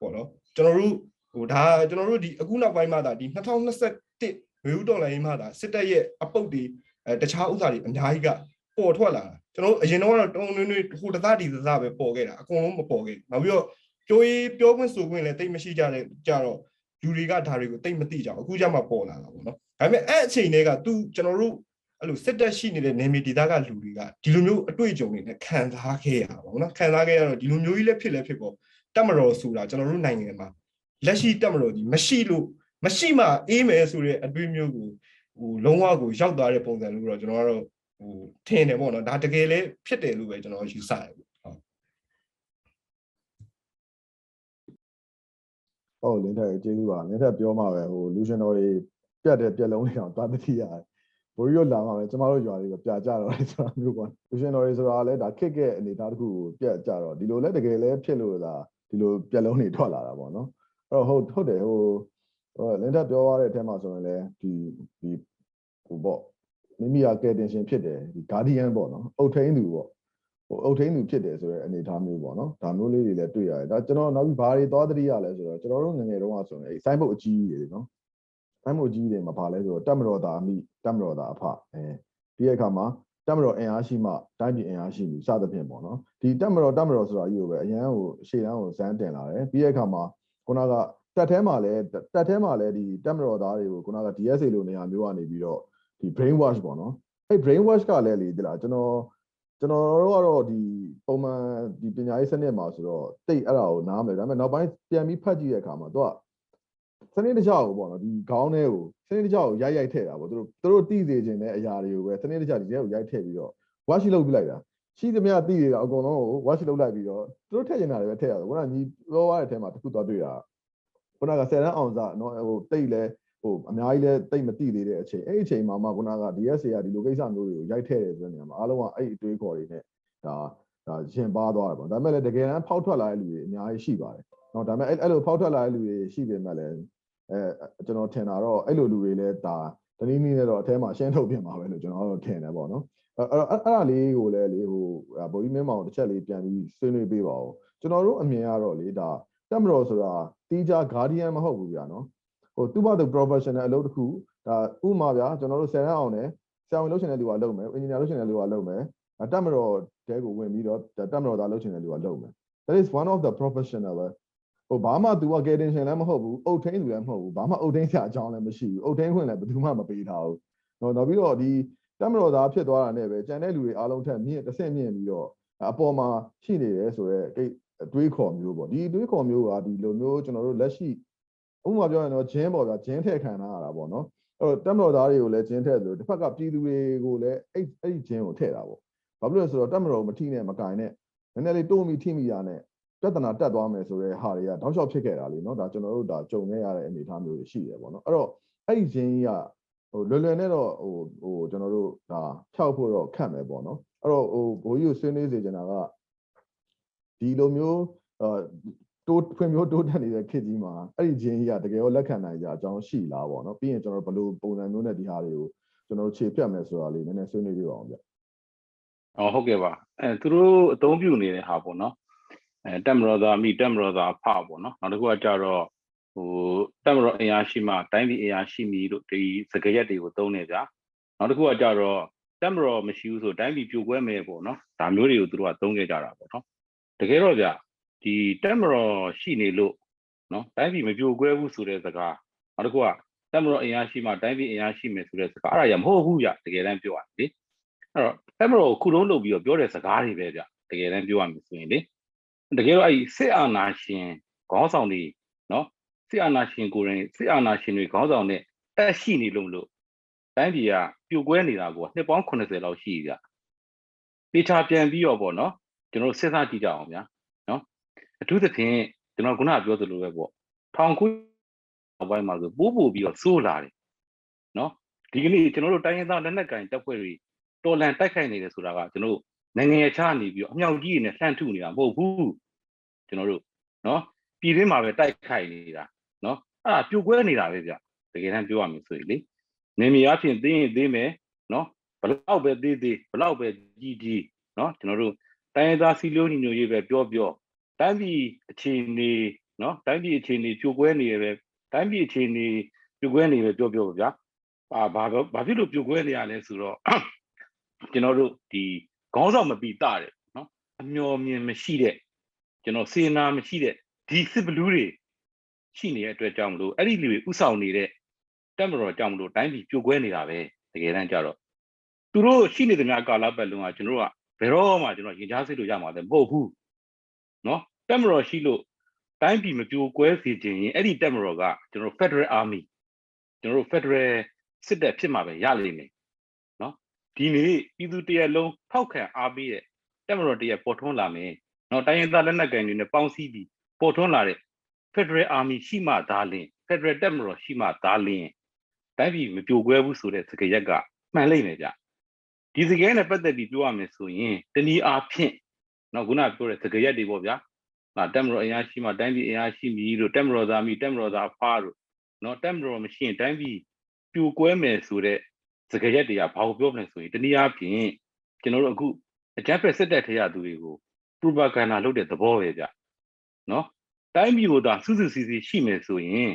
ပေါ့နော်ကျွန်တော်တို့ဟိုဒါကျွန်တော်တို့ဒီအခုနောက်ပိုင်းမှာဒါဒီ2021မျိုးတော်လိုင်းမှာဒါစစ်တပ်ရဲ့အပုတ်တွေအဲတခြားဥစ္စာတွေအများကြီးကပေါ်ထွက်လာတာကျွန်တော်အရင်တော့တုံးနွေးနွေးဟိုတသားဒီတသားပဲပေါ်ခဲ့တာအကုန်လုံးမပေါ်ခဲ့နောက်ပြီးတော့ပြောရေးပြောခွင့်ဆိုခွင့်လည်းတိတ်မရှိကြတဲ့ကြတော့လူတွေကဒါတွေကိုတိတ်မသိကြဘူးအခုကျမှပေါ်လာတာပေါ့နော်ဒါပေမဲ့အဲ့အချိန်တွေကသူကျွန်တော်တို့ အဲ့လိုစစ်တပ်ရှိနေတဲ့နေမီဒေသကလူတွေကဒီလိုမျိုးအတွေ့အကြုံတွေနဲ့ခံစားခဲ့ရတာပေါ့နော်ခံစားခဲ့ရတော့ဒီလိုမျိုးကြီးလည်းဖြစ်လည်းဖြစ်ပေါ့တက်မတော်ဆိုတာကျွန်တော်တို့နိုင်ငံမှာလက်ရှိတက်မတော်ကြီးမရှိလို့မရှိမှအေးမယ်ဆိုတဲ့အတွေ့မျိုးကိုဟိုလုံးဝကိုရောက်သွားတဲ့ပုံစံလို့တော့ကျွန်တော်ကတော့ဟိုထင်တယ်ပေါ့နော်ဒါတကယ်လည်းဖြစ်တယ်လို့ပဲကျွန်တော်ယူဆတယ်ဟုတ်ဟုတ်လင်းထက်ကျေးဇူးပါလင်းထက်ပြောမှာပဲဟိုလူရှင်တော်တွေပြတ်တဲ့ပြက်လုံးလေးအောင်သွားတတိရတယ် ဘိုးရီတို့လာမှာပဲကျမတို့ရွာလေးကပြကြတော့လေဆိုတာမျိုးပေါ့လူရှင်တော်တွေဆိုတာလည်းဒါခစ်တဲ့အနေအထားတစ်ခုကိုပြတ်ကြတော့ဒီလိုလဲတကယ်လဲဖြစ်လို့လားဒီလိုပြက်လုံးတွေထွက်လာတာပေါ့နော်အဲ့တော့ဟုတ်ဟုတ်တယ်ဟိုဟိုလင်းထက်ပြောရတဲ့အထက်မှာဆိုရင်လည်းဒီဒီဟိုပေါ့မိမိကကယ်တင်ရှင်ဖြစ်တယ်ဒီ guardian ပေါ့နော်အုတ်ထိန်သူပေါ့ဟိုအုတ်ထိန်သူဖြစ်တယ်ဆိုတဲ့အနေအထားမျိုးပေါ့နော်ဒါမျိုးလေးတွေလည်းတွေ့ရတယ်ဒါကျွန်တော်နောက်ပြီးဘာတွေသွားတတိရလဲဆိုတော့ကျွန်တော်တို့ငယ်ငယ်တုန်းကဆိုရင်အဲစိုင်းဘုတ်အကြီးကြီးတွေနော်စိုင်းဘုတ်ကြီးတွေမှာဘာလဲဆိုတော့တက်မတော်သားအမိ တက်မတော်သားအဖအဲပြီးတဲ့အခါမှာတက်မတော်အင်အားရှိမှတိုင်းပြည်အင်အားရှိမှုစသဖြင့်ပေါ့နော်ဒီတက်မတော်တက်မတော်ဆိုတာကြီးကိုပဲအရန်ကိုရှေ့တန်းကိုဇန်းတင်လာတယ်ပြီးတဲ့အခါမှာခုနကတက်ထဲမှာလည်းတက်ထဲမှာလည်းဒီတက်မတော်သားတွေကိုခုနက DSA လိုနေရာမျိုးကနေပြီးတော့ဒီ brain wash ပေါ့နော်အဲ့ brain wash ကလည်းလေဒီလားကျွန်တော်ကျွန်တော်တို့ကတော့ဒီပုံမှန်ဒီပညာရေးစနစ်မှာဆိုတော့တိတ်အဲ့ဒါကိုနားမယ်ဒါပေမဲ့နောက်ပိုင်းပြန်ပြီးဖတ်ကြည့်တဲ့အခါမှာသူကစနစ်တကျကိုပေါ့နော်ဒီခေါင်းထဲကို စနစ်တကျကိုရိုက်ရိုက်ထည့်တာပေါ့သူတို့သူတို့သိစေခြင်းတဲ့အရာတွေကိုပဲစနစ်တကျဒီထဲကိုရိုက်ထည့်ပြီးတော့ wash လုပ်ပြလိုက်တာရှိသမျှသိနေတာအကုန်လုံးကို wash လုပ်လိုက်ပြီးတော့သူတို့ထည့်ချင်တာတွေပဲထည့်ရတယ်ခုနကညီပြောရတဲ့အထဲမှာတစ်ခုသွားတွေ့တာခုနက10တန်းအောင်စားနော်ဟိုတိတ်လဲဟိုအများကြီးလဲတိတ်မသိသေးတဲ့အချိန်အဲ့ဒီအချိန်မှာမှခုနက DSA ကဒီလိုကိစ္စမျိုးတွေကိုရိုက်ထည့်တယ်ဆိုတဲ့နေရာမှာအားလုံးကအဲ့ဒီအတွေးခေါ်တွေနဲ့ဒါဒါရှင်ပါသွားတယ်ပေါ့ဒါပေမဲ့လည်းတကယ်တမ်းဖောက်ထွက်လာတဲ့လူတွေအများကြီးရှိပါတယ်နော်ဒါပေမဲ့အဲ့အဲ့လိုဖောက်ထွက်လာတဲ့လူတွေရှိပေမဲ့လည်း အဲကျွန်တော်ထင်တာတော့အဲ့လိုလူတွေလည်းဒါတနည်းနည်းနဲ့တော့အထဲမှာရှင်းထုတ်ပြင်ပါပဲလို့ကျွန်တော်တော့ထင်တယ်ပေါ့နော်အဲ့တော့အဲ့အဲ့ဒါလေးကိုလည်းလေဟိုဗိုလ်ကြီးမင်းမောင်တစ်ချက်လေးပြန်ပြီးဆွေးနွေးပေးပါဦးကျွန်တော်တို့အမြင်ကတော့လေဒါတက်မတော်ဆိုတာတီးခြား guardian မဟုတ်ဘူးဗျာနော်ဟိုသူ့ဘာသူ professional အလုပ်တစ်ခုဒါဥမာဗျာကျွန်တော်တို့ဆယ်တန်းအောင်တယ်ဆရာဝန်လုပ်ရှင်တဲ့လူကလုပ်မယ် engineer လုပ်ရှင်တဲ့လူကလုပ်မယ်တက်မတော်တဲကိုဝင်ပြီးတော့တက်မတော်သားလုပ်ရှင်တဲ့လူကလုပ်မယ် that is one of the professional ပဲ ဟိုဘာမှ तू က guardian ရှင်လည်းမဟုတ်ဘူးအုတ်ထင်းသူလည်းမဟုတ်ဘူးဘာမှအုတ်ထင်းဆရာအကြောင်းလည်းမရှိဘူးအုတ်ထင်းခွင့်လည်းဘယ်သူမှမပေးထားဘူးနော်နောက်ပြီးတော့ဒီတက်မတော်သားဖြစ်သွားတာနဲ့ပဲကျန်တဲ့လူတွေအားလုံးထက်မြင့်တစ်ဆင့်မြင့်ပြီးတော့အပေါ်မှာရှိနေတယ်ဆိုတော့ကိအတွေးခေါ်မျိုးပေါ့ဒီအတွေးခေါ်မျိုးကဒီလိုမျိုးကျွန်တော်တို့လက်ရှိဥပမာပြောရင်တော့ဂျင်းပေါ့ဗျာဂျင်းထည့်ခံထားရတာပေါ့နော်အဲ့တော့တက်မတော်သားတွေကိုလည်းဂျင်းထည့်လို့တစ်ဖက်ကပြည်သူတွေကိုလည်းအဲ့အဲ့ဒီဂျင်းကိုထည့်တာပေါ့ဘာဖြစ်လို့လဲဆိုတော့တက်မတော်မထိနဲ့မကင်နဲ့နည်းနည်းလေးတိုးမိထိမိရနဲ့ ပြဿနာတက်သွားမယ်ဆိုတဲ့ဟာတွေကတောက်လျှောက်ဖြစ်ခဲ့တာလေနော်ဒါကျွန်တော်တို့ဒါကြုံခဲ့ရတဲ့အနေအထားမျိုးတွေရှိတယ်ပေါ့နော်အဲ့တော့အဲ့ဒီရင်းကြီးကဟိုလွယ်လွယ်နဲ့တော့ဟိုဟိုကျွန်တော်တို့ဒါဖြောက်ဖို့တော့ခက်မယ်ပေါ့နော်အဲ့တော့ဟိုဘိုးကြီးကိုဆွေးနွေးစေချင်တာကဒီလိုမျိုးအာတိုးဖွံ့ဖြိုးတိုးတက်နေတဲ့ခေတ်ကြီးမှာအဲ့ဒီဂျင်းကြီးကတကယ်ရောလက်ခံနိုင်ကြအကြောင်းရှိလားပေါ့နော်ပြီးရင်ကျွန်တော်ဘယ်လိုပုံစံမျိုးနဲ့ဒီဟာတွေကိုကျွန်တော်တို့ခြေပြတ်မယ်ဆိုတာလေးနည်းနည်းဆွေးနွေးပြပါအောင်ဗျ။အော်ဟုတ်ကဲ့ပါအဲသူတို့အသုံးပြုနေတဲ့ဟာပေါ့နော် အဲတက်မရောသားမိတက်မရောသားဖပေါ့နော်နောက်တစ်ခုကကြတော့ဟိုတက်မရောအင်အားရှိမှတိုင်းပြည်အင်အားရှိမီတို့ဒီစကားရက်တွေကိုသုံးနေကြနောက်တစ်ခုကကြတော့တက်မရောမရှိဘူးဆိုတိုင်းပြည်ပြိုကွဲမယ်ပေါ့နော်ဒါမျိုးတွေကိုသူတို့ကသုံးခဲ့ကြတာပေါ့နော်တကယ်တော့ဗျဒီတက်မရောရှိနေလို့နော်တိုင်းပြည်မပြိုကွဲဘူးဆိုတဲ့စကားနောက်တစ်ခုကတက်မရောအင်အားရှိမှတိုင်းပြည်အင်အားရှိမယ်ဆိုတဲ့စကားအဲ့ဒါရမဟုတ်ဘူးဗျတကယ်တမ်းပြောရရင်လေအဲ့တော့အဲ့မလို့ခုလုံးလုပ်ပြီးတော့ပြောတဲ့စကားတွေပဲဗျတကယ်တမ်းပြောရမယ်ဆိုရင်လေ တကယ်တော့အဲ့ဒီစစ်အာဏာရှင်ခေါင်းဆောင်တွေနော်စစ်အာဏာရှင်ကိုယ်တိုင်စစ်အာဏာရှင်တွေခေါင်းဆောင်နဲ့တက်ရှိနေလို့မလို့တိုင်းပြည်ကပြိုကွဲနေတာကိုနှစ်ပေါင်း80လောက်ရှိပြီဗျပေချာပြန်ပြီးတော့ပေါ့နော်ကျွန်တော်တို့စဉ်းစားကြည့်ကြအောင်ဗျာနော်အထူးသဖြင့်ကျွန်တော်ခုနကပြောသလိုပဲပေါ့ထောင်ခုနောက်ပိုင်းမှာဆိုပိုးပို့ပြီးတော့စိုးလာတယ်နော်ဒီကနေ့ကျွန်တော်တို့တိုင်းရင်းသားလက်နက်ကင်တပ်ဖွဲ့တွေတော်လန်တိုက်ခိုက်နေတယ်ဆိုတာကကျွန်တော်တို့နိုင်ငံရခြားနေပြီးတော့အမြောက်ကြီးတွေနဲ့လှမ်းထုနေတာမဟုတ်ဘူး ကျွန်တော်တို့နော်ပြည်တွင်းမှာပဲတိုက်ခိုက်နေတာနော်အဲ့ဒါပြိုကွဲနေတာပဲဗျတကယ်တမ်းပြောရမယ်ဆိုရင်လေနေမီအဖြစ်သိရင်သိမယ်နော်ဘလောက်ပဲသေးသေးဘလောက်ပဲကြီးကြီးနော်ကျွန်တော်တို့တိုင်းရင်းသားစီလုံးညီညွတ်ရေးပဲပြောပြောတိုင်းပြည်အခြေအနေနော်တိုင်းပြည်အခြေအနေပြိုကွဲနေရပဲတိုင်းပြည်အခြေအနေပြိုကွဲနေပဲပြောပြောပါဗျာအာဘာတော့ဘာဖြစ်လို့ပြိုကွဲနေရလဲဆိုတော့ကျွန်တော်တို့ဒီခေါင်းဆောင်မပီတာတယ်နော်အမျော်မြင်မရှိတဲ့ ကျွန်တော်စေနာမရှိတဲ့ဒီစစ်ဘလူးတွေရှိနေတဲ့အတွက်ကြောင့်မလို့အဲ့ဒီလူတွေဥဆောင်နေတဲ့တက်မတော်ကြောင့်မလို့တိုင်းပြည်ပြိုကွဲနေတာပဲတကယ်တမ်းကြတော့သူတို့ရှိနေသမျှကာလပတ်လုံးကကျွန်တော်တို့ကဘယ်တော့မှကျွန်တော်ရင်ကြားစိတ်လို့ရမှာလည်းမဟုတ်ဘူးနော်တက်မတော်ရှိလို့တိုင်းပြည်မပြိုကွဲစေခြင်းရင်အဲ့ဒီတက်မတော်ကကျွန်တော် Federal Army ကျွန်တော်တို့ Federal စစ်တပ်ဖြစ်မှာပဲရလိမ့်မယ်ဒီနေ့ပြည်သူတရက်လုံးထောက်ခံအားပေးတဲ့တက်မတော်တရက်ပေါ်ထွန်းလာမယ်။ နော်တိုင်းရင်းသားလက်နက်ကိုင်တွေနဲ့ပေါင်းစည်းပြီးပေါ်ထွန်းလာတဲ့ Federal Army ရှိမှသာလျှင် Federal တက်မတော်ရှိမှသာလျှင်တိုင်းပြည်မပြိုကွဲဘူးဆိုတဲ့စကားရက်ကမှန်လိမ့်မယ်ဗျ။ဒီစကားနဲ့ပတ်သက်ပြီးပြောရမယ်ဆိုရင်တနည်းအားဖြင့်နော်ခုနပြောတဲ့စကားရက်တွေပေါ့ဗျာ။ဟာတက်မတော်အင်အားရှိမှတိုင်းပြည်အင်အားရှိမည်တို့တက်မတော်သားမီတက်မတော်သားဖားတို့နော်တက်မတော်မရှိရင်တိုင်းပြည်ပြိုကွဲမယ်ဆိုတဲ့စကားရက်တွေကဘာကိုပြောမလဲဆိုရင်တနည်းအားဖြင့်ကျွန်တော်တို့အခုအကြမ်းဖက်စစ်တပ်ထရသူတွေကို propaganda လုပ်တဲ့သဘောပဲဗျနော်တိုင်းပြည်ကိုသာစုစုစည်းစည်းရှိမယ်ဆိုရင်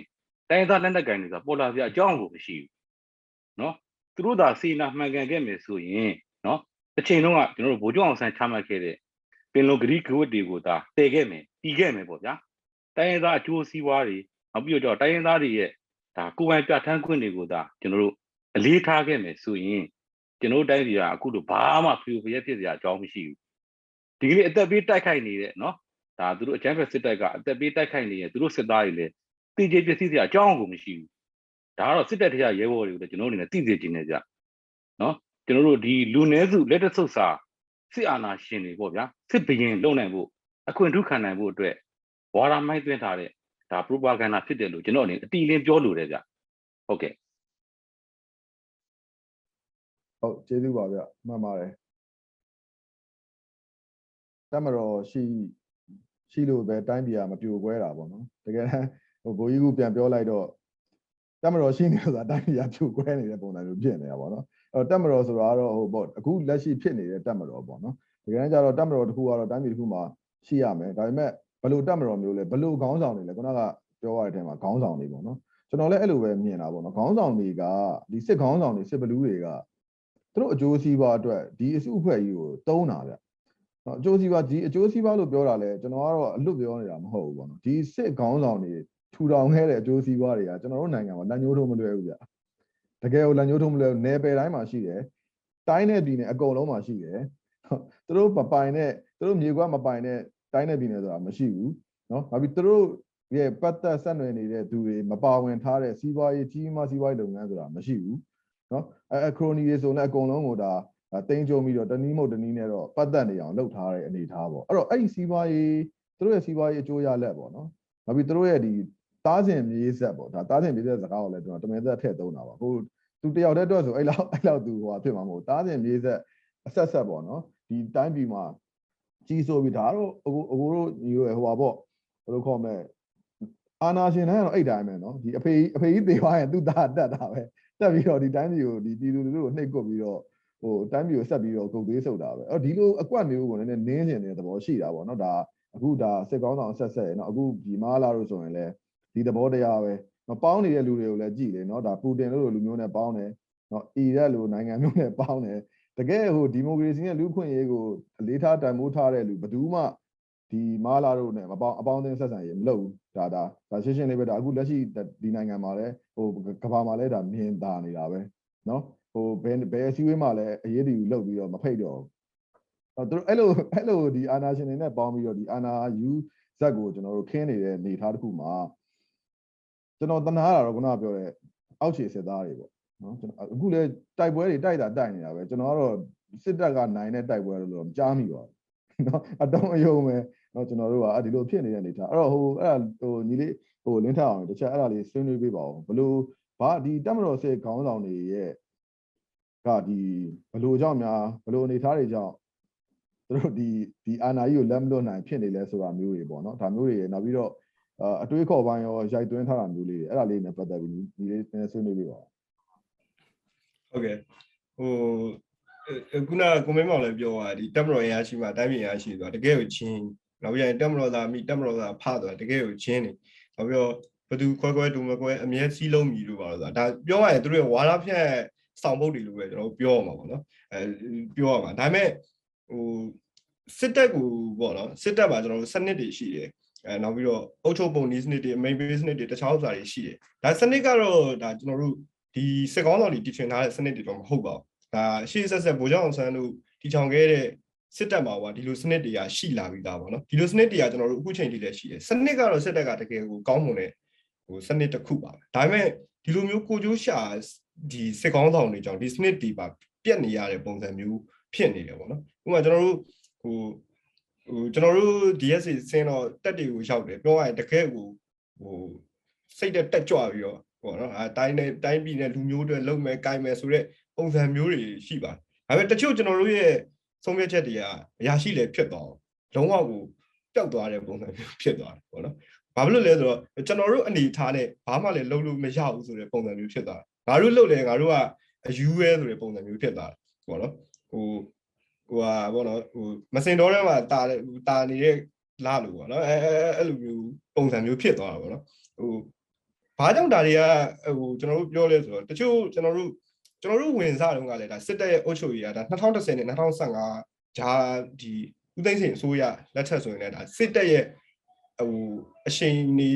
တိုင်းသားလက်နက်ကိုင်တွေကပေါ်လာပြအကြောင်းကိုမရှိဘူးနော်သူတို့သာစေနာမှန်ကန်ခဲ့မယ်ဆိုရင်နော်တစ်ချိန်လုံးကကျွန်တော်တို့ဗိုလ်ချုပ်အောင်ဆန်းချမှတ်ခဲ့တဲ့ပင်လုံဂရီကဝတ်တွေကိုသာတည်ခဲ့မယ်တီးခဲ့မယ်ပေါ့ဗျာတိုင်းရင်းသားအကျိုးစီးပွားတွေနောက်ပြီးတော့တိုင်းရင်းသားတွေရဲ့ဒါကိုယ်ပိုင်ပြဋ္ဌာန်းခွင့်တွေကိုသာကျွန်တော်တို့အလေးထားခဲ့မယ်ဆိုရင်ကျွန်တော်တို့တိုင်းပြည်ကအခုတော့ဘာမှဖျူဖျက်ဖြစ်စရာအကြောင်းမရှိဘူး ဒီကနေ့အသက်ပေးတိုက်ခိုက်နေတဲ့နော်ဒါသူတို့အကြမ်းဖက်စစ်တပ်ကအသက်ပေးတိုက်ခိုက်နေရင်သူတို့စစ်သားတွေလည်းတည်ကြည်ပစ္စည်းစရာအကြောင်းကိုမရှိဘူးဒါကတော့စစ်တပ်တရားရဲဘော်တွေကိုလည်းကျွန်တော်တို့အနေနဲ့သိစေချင်နေကြနော်ကျွန်တော်တို့ဒီလူနည်းစုလက်တဆုပ်စာစစ်အာဏာရှင်တွေပေါ့ဗျာစစ်ဘရင်လုံနိုင်ဖို့အခွင့်ထူးခံနိုင်ဖို့အတွက်ဝါဒမိုင်းသွင်းထားတဲ့ဒါ propaganda ဖြစ်တယ်လို့ကျွန်တော်အနေနဲ့အတိအလင်းပြောလိုတယ်ဗျဟုတ်ကဲ့ဟုတ်ကျေးဇူးပါဗျမှန်ပါတယ် တမတော်ရှိရှိလို့ပဲတိုင်းပြည်ကမပြိုကွဲတာပေါ့နော်တကယ်တမ်းဟိုဘိုးကြီးကပြန်ပြောလိုက်တော့တမတော်ရှိနေလို့ဆိုတာတိုင်းပြည်ကပြိုကွဲနေတဲ့ပုံစံမျိုးဖြစ်နေတာပေါ့နော်အဲ့တော့တမတော်ဆိုတာကတော့ဟိုပေါ့အခုလက်ရှိဖြစ်နေတဲ့တမတော်ပေါ့နော်တကယ်တမ်းကျတော့တမတော်တစ်ခုကတော့တိုင်းပြည်တစ်ခုမှာရှိရမယ်ဒါပေမဲ့ဘလို့တမတော်မျိုးလဲဘလို့ခေါင်းဆောင်တွေလဲခုနကပြောရတဲ့အထက်မှာခေါင်းဆောင်တွေပေါ့နော်ကျွန်တော်လည်းအဲ့လိုပဲမြင်တာပေါ့နော်ခေါင်းဆောင်တွေကဒီစစ်ခေါင်းဆောင်တွေစစ်ဘလူးတွေကသူတို့အကျိုးစီးပွားအတွက်ဒီအစုအဖွဲ့ကြီးကိုတုံးတာဗျ။ နော်အကျိုးစီးပွားဒီအကျိုးစီးပွားလို့ပြောတာလဲကျွန်တော်ကတော့အလွတ်ပြောနေတာမဟုတ်ဘူးပေါ့နော်။ဒီစစ်ခေါင်းဆောင်တွေထူထောင်ခဲ့တဲ့အကျိုးစီးပွားတွေကကျွန်တော်တို့နိုင်ငံမှာလက်ညှိုးထိုးမလွယ်ဘူးဗျ။တကယ်ကိုလက်ညှိုးထိုးမလွယ်ဘူးနယ်ပယ်တိုင်းမှာရှိတယ်။တိုင်းနဲ့ပြည်နယ်အကုန်လုံးမှာရှိတယ်။ဟုတ်သူတို့မပိုင်တဲ့သူတို့မြေကွက်မပိုင်တဲ့တိုင်းနဲ့ပြည်နယ်ဆိုတာမရှိဘူး။နော်။နောက်ပြီးသူတို့ရဲ့ပတ်သက်ဆက်နွယ်နေတဲ့သူတွေမပါဝင်ထားတဲ့စီးပွားရေးကြီးမားစီးပွားရေးလုပ်ငန်းဆိုတာမရှိဘူး။နော်အဲအခရိုနီတွေဆိုလည်းအကုန်လုံးကိုဒါ တင်းကြုံပြီးတော့တနည်းမဟုတ်တနည်းနဲ့တော့ပတ်သက်နေအောင်လှုပ်ထားတဲ့အနေအထားပေါ့အဲ့တော့အဲ့ဒီစီးပွားရေးသူတို့ရဲ့စီးပွားရေးအကျိုးရလက်ပေါ့နော်နောက်ပြီးသူတို့ရဲ့ဒီတားဆင်မြေးဆက်ပေါ့ဒါတားဆင်မြေးဆက်စကားကိုလည်းကျွန်တော်တမင်သက်ထည့်သုံးတာပါဟိုသူတယောက်တည်းအတွက်ဆိုအဲ့လောက်အဲ့လောက်သူဟိုဖြစ်မှာမဟုတ်တားဆင်မြေးဆက်အဆက်ဆက်ပေါ့နော်ဒီတိုင်းပြည်မှာကြီးဆိုပြီးဒါတော့အကိုအကိုတို့ညီတို့ရဲ့ဟိုပါပေါ့ဘယ်လိုခေါ်မလဲအာနာရှင်တိုင်းကတော့အဲ့တိုင်းပဲနော်ဒီအဖေကြီးအဖေကြီးသေသွားရင်သူ့သားတက်တာပဲတက်ပြီးတော့ဒီတိုင်းပြည်ကိုဒီပြည်သူလူထုကိုနှိပ်ကွပ်ပြီးတော့ ဟိုတိုင်းပြည်ကိုဆက်ပြီးတော့ဂုတ်သေးဆုပ်တာပဲအော်ဒီလိုအကွက်မျိုးကိုလည်းနင်းစင်တဲ့သဘောရှိတာပေါ့နော်ဒါအခုဒါစစ်ကောင်းဆောင်ဆက်ဆက်ရယ်နော်အခုဒီမာလာလို့ဆိုရင်လည်းဒီသဘောတရားပဲနော်ပေါင်းနေတဲ့လူတွေကိုလည်းကြည်လေနော်ဒါပူတင်လို့လူမျိုးနဲ့ပေါင်းတယ်နော်အီရက်လိုနိုင်ငံမျိုးနဲ့ပေါင်းတယ်တကယ်ဟိုဒီမိုကရေစီနဲ့လူ့ခွင့်ရေးကိုအလေးထားတန်ဖိုးထားတဲ့လူဘယ်သူမှဒီမာလာတို့နဲ့မပေါင်းအပေါင်းအသင်းဆက်ဆံရေးမလုပ်ဘူးဒါဒါဒါရှင်းရှင်းလေးပဲဒါအခုလက်ရှိဒီနိုင်ငံမှာလည်းဟိုကဘာမှာလည်းဒါမြင်သာနေတာပဲနော် ဟိုဘယ်ဘယ်အစည်းအဝေးမှာလည်းအရေးတူလုပ်ပြီးတော့မဖိတ်တော့ဘူးအဲ့တော့အဲ့လိုအဲ့လိုဒီအာနာရှင်တွေနဲ့ပေါင်းပြီးတော့ဒီအာနာယူဇက်ကိုကျွန်တော်တို့ခင်းနေတဲ့နေသားတစ်ခုမှာကျွန်တော်တနာရတာတော့ခုနကပြောတဲ့အောက်ခြေစစ်သားတွေပေါ့နော်ကျွန်တော်အခုလေတိုက်ပွဲတွေတိုက်တာတိုက်နေတာပဲကျွန်တော်ကတော့စစ်တပ်ကနိုင်တဲ့တိုက်ပွဲလို့တော့မကြားမိပါဘူးနော်အတုံးအယုံပဲနော်ကျွန်တော်တို့ကအဲ့ဒီလိုဖြစ်နေတဲ့အနေထားအဲ့တော့ဟိုအဲ့ဒါဟိုညီလေးဟိုလင်းထအောင်တခြားအဲ့ဒါလေးဆွေးနွေးပေးပါဦးဘလို့ဘာဒီတက်မတော်စစ်ခေါင်းဆောင်တွေရဲ့က ဒီဘလို့ကြောင့်များဘလို့အနေထားတွေကြောင့်သူတို့ဒီဒီအာနာကြီးကိုလက်မလွတ်နိုင်ဖြစ်နေလဲဆိုတာမျိုးတွေပေါ့နော်ဒါမျိုးတွေရနောက်ပြီးတော့အတွေးခေါ်ပိုင်းရောရိုက်သွင်းထားတာမျိုးလေးတွေအဲ့ဒါလေးနဲ့ပတ်သက်ပြီးညီလေးနည်းဆွေးနွေးပေးပါဦးဟုတ်ကဲ့ဟိုခုနကကိုမင်းမောင်လည်းပြောသွားဒီတက်မတော်ရရှိမှတိုင်းပြည်ရရှိသွားတကယ်ကိုချင်းနောက်ပြန်တက်မတော်သားမိတက်မတော်သားဖသွားတကယ်ကိုချင်းနေနောက်ပြီးတော့ဘသူခွဲခွဲတူမခွဲအမြဲစီးလုံးမြည်လို့ပါလို့ဆိုတာဒါပြောရရင်သူတို့ရဲ့ဝါရဖြန့် ဆောင်ပုတ်တွေလို့ပဲကျွန်တော်ပြောရမှာပေါ့နော်အဲပြောရမှာဒါပေမဲ့ဟိုစစ်တပ်ကိုပေါ့နော်စစ်တပ်မှာကျွန်တော်တို့စနစ်တွေရှိတယ်အဲနောက်ပြီးတော့အုတ်ချုပ်ပုံနည်းစနစ်တွေ main base စနစ်တွေတခြားဥစ္စာတွေရှိတယ်ဒါစနစ်ကတော့ဒါကျွန်တော်တို့ဒီစစ်ကောင်းတော်တွေတည်ထွင်ထားတဲ့စနစ်တွေတော့မဟုတ်ပါဘူးဒါရှေ့ဆက်ဆက်ဗိုလ်ချုပ်အောင်ဆန်းတို့တည်ထောင်ခဲ့တဲ့စစ်တပ်မှာကဒီလိုစနစ်တွေကရှိလာပြီးသားပေါ့နော်ဒီလိုစနစ်တွေကကျွန်တော်တို့အခုချိန်ထိလည်းရှိတယ်စနစ်ကတော့စစ်တပ်ကတကယ်ကိုကောင်းမွန်တဲ့ဟိုစနစ်တစ်ခုပါပဲဒါပေမဲ့ဒီလိုမျိုးကိုကျိုးရှာ ဒီစစ်ကောင်းဆောင်တွေကြောင့်ဒီစနစ်တွေပါပြက်နေရတဲ့ပုံစံမျိုးဖြစ်နေတယ်ပေါ့နော်ဥပမာကျွန်တော်တို့ဟိုဟိုကျွန်တော်တို့ DSC ဆင်းတော့တက်တွေကိုရောက်တယ်ပြောရရင်တကယ်ကိုဟိုစိတ်တက်တက်ကြွပြီးတော့ပေါ့နော်အဲတိုင်းနဲ့တိုင်းပြည်နဲ့လူမျိုးတွေလုံမယ်ကိုင်မယ်ဆိုတော့ပုံစံမျိုးတွေရှိပါတယ်ဒါပေမဲ့တချို့ကျွန်တော်တို့ရဲ့ဆုံးဖြတ်ချက်တွေကအရာရှိလေဖြစ်သွားလုံးဝကိုပျောက်သွားတဲ့ပုံစံမျိုးဖြစ်သွားတယ်ပေါ့နော်ဘာဖြစ်လို့လဲဆိုတော့ကျွန်တော်တို့အနေထားနဲ့ဘာမှလည်းလုပ်လို့မရဘူးဆိုတဲ့ပုံစံမျိုးဖြစ်သွားတယ် ငါတို့လုပ်လဲငါတို့ကအယူရဲဆိုတဲ့ပုံစံမျိုးဖြစ်သွားတယ်ပေါ့နော်ဟိုဟိုဟာပေါ့နော်ဟိုမစင်တော်ထဲမှာတာတာနေတဲ့လာလို့ပေါ့နော်အဲအဲ့လိုမျိုးပုံစံမျိုးဖြစ်သွားတာပေါ့နော်ဟိုဘာကြောင့်ဒါတွေကဟိုကျွန်တော်တို့ပြောလဲဆိုတော့တချို့ကျွန်တော်တို့ကျွန်တော်တို့ဝင်စားတုန်းကလည်းဒါစစ်တပ်ရဲ့အုပ်ချုပ်ရေးကဒါ2010နဲ့2015ဂျာဒီဦးသိန်းစိန်အစိုးရလက်ထက်ဆိုရင်လည်းဒါစစ်တပ်ရဲ့ဟိုအရှိန်နေ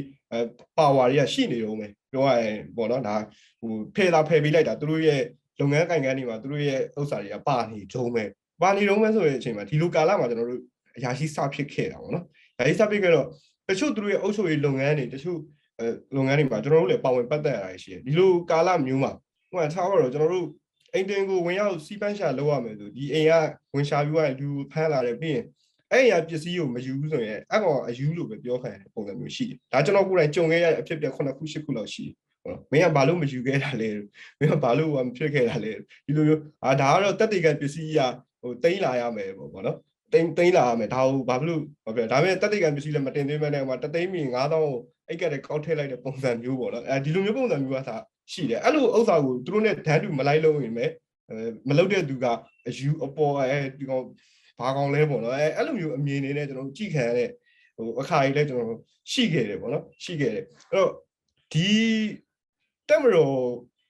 ပါဝါတွေကရှိနေတော့မယ် ပြောရရင်ပေါ့နော်ဒါဟိုဖယ်လာဖယ်ပေးလိုက်တာသူတို့ရဲ့လုပ်ငန်းကိုင်ကန်းတွေမှာသူတို့ရဲ့ဥစ္စာတွေကပါနေတုံးပဲပါနေတုံးပဲဆိုရင်အချိန်မှာဒီလိုကာလမှာကျွန်တော်တို့အရာရှိစဖြစ်ခဲ့တာပေါ့နော်။အရာရှိစဖြစ်ခဲ့တော့တချို့သူတို့ရဲ့အုပ်ချုပ်ရေးလုပ်ငန်းတွေတချို့အဲလုပ်ငန်းတွေမှာကျွန်တော်တို့လည်းပါဝင်ပတ်သက်ရတာရှိတယ်။ဒီလိုကာလမျိုးမှာဟိုကထားတော့ကျွန်တော်တို့အိမ်တင်ကိုဝင်ရောက်စီးပန်းရှာလုပ်ရမယ်ဆိုဒီအိမ်ကဝင်ရှာပြီးတော့လူဖမ်းလာတယ်ပြီးရင် အဲ့ရပစ္စည်းကိုမယူဘူးဆိုရင်အဲ့ကောင်အယူလို့ပဲပြောခံရတဲ့ပုံစံမျိုးရှိတယ်။ဒါကျွန်တော်ကိုယ်တိုင်ကြုံခဲ့ရတဲ့အဖြစ်ပြ9ခု10ခုလောက်ရှိတယ်။ဟုတ်မင်းကဘာလို့မယူခဲ့တာလဲမင်းကဘာလို့မဖြစ်ခဲ့တာလဲဒီလိုမျိုးအာဒါကတော့တက်တေကပစ္စည်းကြီးဟိုတိမ့်လာရမယ်ပေါ့ဗောနော်တိမ့်တိမ့်လာရမယ်ဒါကိုဘာလို့ဘာဖြစ်ဒါပေမဲ့တက်တေကပစ္စည်းလည်းမတင်သွင်းမဲနဲ့ဟိုမှာတသိန်းမီ9000ကိုအိတ်ကတဲ့ကောက်ထည့်လိုက်တဲ့ပုံစံမျိုးပေါ့နော်အဲဒီလိုမျိုးပုံစံမျိုးကသာရှိတယ်အဲ့လိုဥစ္စာကိုသူတို့နဲ့ဒန်းတူမလိုက်လို့ရင်မဲ့အဲမလုပ်တဲ့သူကအယူအပေါ်အဲဒီကောင် ဘာကောင်လဲပေါ့နော်အဲအဲ့လိုမျိုးအမြင်နေနဲ့ကျွန်တော်တို့ကြည့်ခံရတဲ့ဟိုအခါကြီးလဲကျွန်တော်ရှိခဲ့တယ်ပေါ့နော်ရှိခဲ့တယ်အဲ့တော့ဒီတက်မတော်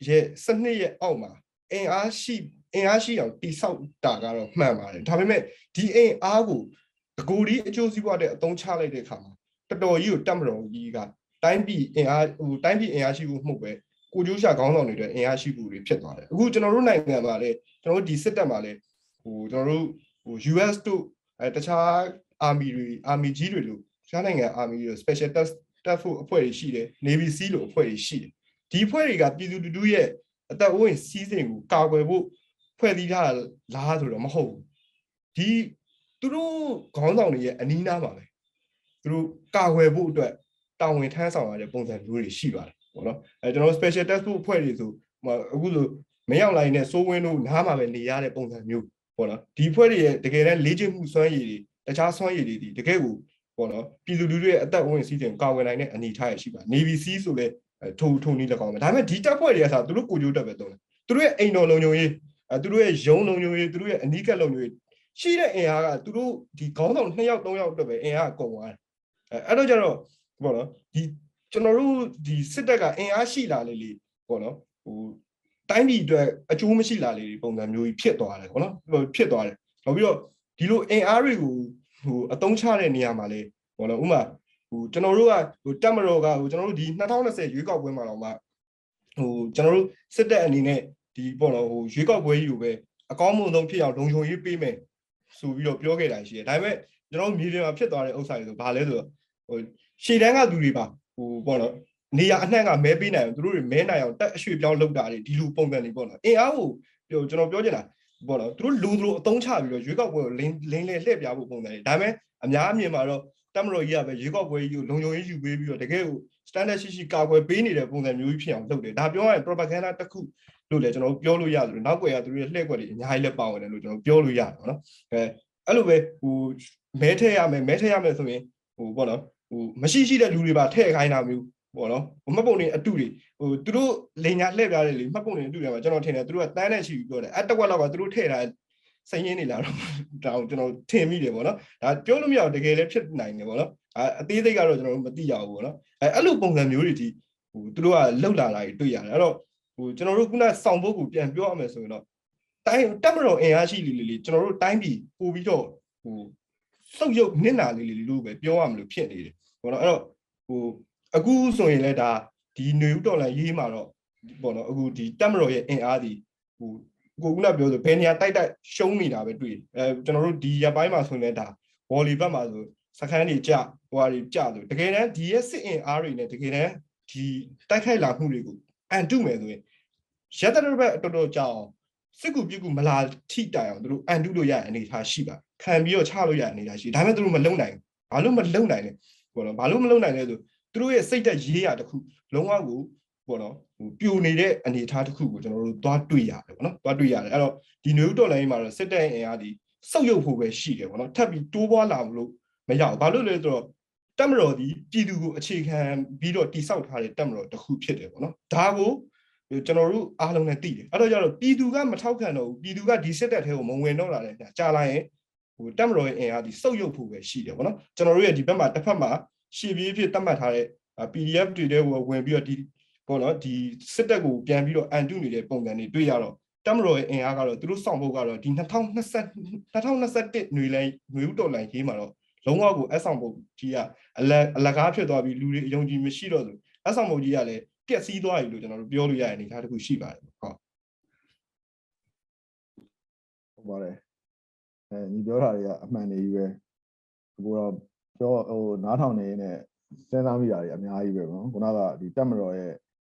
ရဲ့စနစ်ရဲ့အောက်မှာအင်အားရှိအင်အားရှိအောင်တိဆောက်တာကတော့မှန်ပါတယ်ဒါပေမဲ့ဒီအင်အားကိုအကူဒီအကျိုးစီးပွားတဲ့အသုံးချလိုက်တဲ့အခါမှာတော်တော်ကြီးကိုတက်မတော်ကြီးကတိုင်းပြည်အင်အားဟိုတိုင်းပြည်အင်အားရှိဖို့မဟုတ်ပဲကိုကျိုးရှာခေါင်းဆောင်တွေအတွက်အင်အားရှိဖို့တွေဖြစ်သွားတယ်အခုကျွန်တော်တို့နိုင်ငံမှာလည်းကျွန်တော်တို့ဒီစစ်တပ်မှာလည်းဟိုကျွန်တော်တို့ ဟို US တို့အဲတခြား army တွေ army ကြီးတွေလို့တခြားနိုင်ငံ army တွေ special task task force အဖွဲ့တွေရှိတယ် navy seal လို့အဖွဲ့တွေရှိတယ်ဒီအဖွဲ့တွေကပြည်သူလူထုရဲ့အသက်အိုးအိမ်စီးစိမ်ကိုကာကွယ်ဖို့ဖွဲ့စည်းထားလားဆိုတော့မဟုတ်ဘူးဒီသူတို့ခေါင်းဆောင်တွေရဲ့အနီးနားမှာပဲသူတို့ကာကွယ်ဖို့အတွက်တာဝန်ထမ်းဆောင်ရတဲ့ပုံစံမျိုးတွေရှိပါတယ်ပေါ့နော်အဲကျွန်တော် special task force အဖွဲ့တွေဆိုအခုဆိုမရောက်လိုက်နဲ့စိုးဝင်းတို့နားမှာပဲနေရတဲ့ပုံစံမျိုး ပေါ့နော်ဒီဖွဲ့တွေရဲ့တကယ်တမ်းလေ့ကျင့်မှုစွမ်းရည်တွေတခြားစွမ်းရည်တွေဒီတကယ်ကိုပေါ့နော်ပြည်သူလူထုရဲ့အသက်အဝင်စီးတင်ကာဝယ်နိုင်တဲ့အနေအထားရရှိပါ Navy Sea ဆိုလဲထုံထုံနည်း၎င်းပဲဒါပေမဲ့ဒီတပ်ဖွဲ့တွေကဆိုသူတို့ကိုကြိုးတက်ပဲတုံးတယ်သူတို့ရဲ့အိမ်တော်လုံခြုံရေးအဲသူတို့ရဲ့ရုံးလုံခြုံရေးသူတို့ရဲ့အနီးကပ်လုံခြုံရေးရှိတဲ့အင်အားကသူတို့ဒီခေါင်းဆောင်2ယောက်3ယောက်အတွက်ပဲအင်အားကုန်သွားတယ်အဲအဲ့တော့ကျတော့ပေါ့နော်ဒီကျွန်တော်တို့ဒီစစ်တပ်ကအင်အားရှိလာလေလေပေါ့နော်ဟို တိုင်းပြည်အတွက်အကျိုးမရှိလာလေပုံစံမျိုးကြီးဖြစ်သွားတယ်ပေါ့နော်ဟိုဖြစ်သွားတယ်နောက်ပြီးတော့ဒီလိုအင်အားတွေကိုဟိုအတုံးချတဲ့နေရာမှာလေပေါ့နော်ဥမာဟိုကျွန်တော်တို့ကဟိုတက်မတော်ကဟိုကျွန်တော်တို့ဒီ2020ရွေးကောက်ပွဲမှာတော့မှဟိုကျွန်တော်တို့စစ်တပ်အနေနဲ့ဒီပေါ့နော်ဟိုရွေးကောက်ပွဲကြီးကိုပဲအကောင်းဆုံးဖြစ်အောင်လုံခြုံရေးပေးမယ်ဆိုပြီးတော့ပြောခဲ့တာရှိတယ်ဒါပေမဲ့ကျွန်တော်တို့မြေပြင်မှာဖြစ်သွားတဲ့ဥစ္စာတွေဆိုဘာလဲဆိုတော့ဟိုရှေ့တန်းကသူတွေပါဟိုပေါ့နော် နေရာအနှံ့ကမဲပေးနိုင်အောင်သူတို့တွေမဲနိုင်အောင်တက်အရွှေ့ပြောင်းလုပ်တာတွေဒီလိုပုံစံတွေပေါ့နော်အင်အားကိုပြောကျွန်တော်ပြောချင်တာပေါ့နော်သူတို့လူသူတို့အတုံးချပြီးတော့ရွေးကောက်ပွဲကိုလင်းလင်းလဲလှည့်ပြဖို့ပုံစံတွေဒါပေမဲ့အများအမြင်မှာတော့တက်မတော်ကြီးကပဲရွေးကောက်ပွဲကြီးကိုလုံခြုံရေးယူပေးပြီးတော့တကယ်ကို standard ရှိရှိကာကွယ်ပေးနေတဲ့ပုံစံမျိုးကြီးဖြစ်အောင်လုပ်တယ်ဒါပြောရရင် propaganda တစ်ခုလို့လည်းကျွန်တော်ပြောလို့ရတယ်နောက်ွယ်ကသူတို့ရဲ့လှည့်ကွက်တွေအများကြီးလည်းပါဝင်တယ်လို့ကျွန်တော်ပြောလို့ရတယ်ပေါ့နော်အဲအဲ့လိုပဲဟိုမဲထည့်ရမယ်မဲထည့်ရမယ်ဆိုရင်ဟိုပေါ့နော်ဟိုမရှိရှိတဲ့လူတွေပါထည့်ခိုင်းတာမျိုး ပေါ့နော်မှတ်ပုံတွေအတုတွေဟိုသူတို့လိန်ညာလှည့်ပြားတယ်လေမှတ်ပုံတွေအတုတွေမှာကျွန်တော်ထင်တယ်သူတို့ကတန်းနဲ့ရှိပြီးပြောတယ်အဲ့တစ်ဝက်လောက်ကသူတို့ထည့်တာစရင်နေလာတော့တောင်ကျွန်တော်ထင်မိတယ်ပေါ့နော်ဒါပြောလို့မရဘူးတကယ်လည်းဖြစ်နိုင်တယ်ပေါ့နော်အသေးစိတ်ကတော့ကျွန်တော်တို့မသိရဘူးပေါ့နော်အဲအဲ့လိုပုံစံမျိုးတွေဒီဟိုသူတို့ကလှုပ်လာတာတွေတွေ့ရတယ်အဲ့တော့ဟိုကျွန်တော်တို့ခုနစောင့်ဖို့ကိုပြန်ပြောရမယ်ဆိုရင်တော့တိုင်းတက်မတော်အင်အားရှိလေလေကျွန်တော်တို့တိုင်းပြည်ပို့ပြီးတော့ဟိုစုပ်ရုပ်နစ်နာလေးလေးလို့ပဲပြောရမလို့ဖြစ်နေတယ်ပေါ့နော်အဲ့တော့ဟို အခုဆိုရင်လည်းဒါဒီຫນွေဥတော်လန်ရေးမှာတော့ပေါ့နော်အခုဒီတက်မတော်ရဲ့အင်အားဒီဟိုကိုကပြောဆိုဘယ်နေရာတိုက်တိုက်ရှုံးနေတာပဲတွေ့တယ်အဲကျွန်တော်တို့ဒီရပိုင်းမှာဆိုရင်လည်းဒါဝေါ်လီဘက်မှာဆိုစခန်းတွေကြဟိုဟာတွေကြဆိုတကယ်တမ်းဒီရဲ့စစ်အင်အားတွေနဲ့တကယ်တမ်းဒီတိုက်ခိုက်လာမှုတွေကိုအန်တုမယ်ဆိုရင်ရတရဘက်တော်တော်ကြောင်စစ်ကူပြစ်ကူမလာထိတိုင်အောင်သူတို့အန်တုလို့ရတဲ့အနေအထားရှိပါခံပြီးတော့ချလို့ရတဲ့အနေအထားရှိဒါပေမဲ့သူတို့မလုံနိုင်ဘာလို့မလုံနိုင်လဲဘောနော်ဘာလို့မလုံနိုင်လဲဆို သူတို့ရဲ့စိတ်သက်ရေးရတခုလုံးဝကိုဘောနော်ဟိုပြိုနေတဲ့အနေအထားတစ်ခုကိုကျွန်တော်တို့သွားတွေ့ရတယ်ပေါ့နော်သွားတွေ့ရတယ်အဲ့တော့ဒီနွေဦးတော်လိုင်းမှာတော့စစ်တပ်အင်အားဒီစုပ်ယုပ်ဖို့ပဲရှိတယ်ပေါ့နော်ထပ်ပြီးတိုးပွားလာမလို့မရဘူးဘာလို့လဲဆိုတော့တက်မတော်ဒီပြည်သူကိုအခြေခံပြီးတော့တိဆောက်ထားတဲ့တက်မတော်တစ်ခုဖြစ်တယ်ပေါ့နော်ဒါကိုကျွန်တော်တို့အားလုံးနဲ့သိတယ်အဲ့တော့ကျတော့ပြည်သူကမထောက်ခံတော့ဘူးပြည်သူကဒီစစ်တပ်ထဲကိုမဝင်တော့လာတဲ့ကြာလာရင်ဟိုတက်မတော်ရဲ့အင်အားဒီစုပ်ယုပ်ဖို့ပဲရှိတယ်ပေါ့နော်ကျွန်တော်တို့ရဲ့ဒီဘက်မှာတစ်ဖက်မှာ ရှေ့ပြေးဖြစ်တတ်မှတ်ထားတဲ့ PDF တွေတဲ့ဝင်ပြီးတော့ဒီပေါ့နော်ဒီစစ်တပ်ကိုပြန်ပြီးတော့အန်တုနေတဲ့ပုံစံတွေတွေ့ရတော့တမတော်ရဲ့အင်အားကတော့သူတို့စောင့်ဖို့ကတော့ဒီ2020 2021ຫນွေလိုင်းຫນွေဥတော်လိုင်းရေးမှာတော့လုံးဝကိုအဆောင်ဖို့ကြီးကအလအလကားဖြစ်သွားပြီးလူတွေအယုံကြည်မရှိတော့ဘူးအဆောင်ဖို့ကြီးကလည်းပျက်စီးသွားပြီလို့ကျွန်တော်တို့ပြောလို့ရတဲ့အနေအထားတစ်ခုရှိပါတယ်ဟုတ် ဟုတ်ပါတယ်အဲညီပြောတာတွေကအမှန်တွေကြီးပဲအခုတော့ ပြောဟိုနားထောင်နေနဲ့စဉ်းစားမိတာတွေအများကြီးပဲပေါ့နော်ခုနကဒီတက်မတော်ရဲ့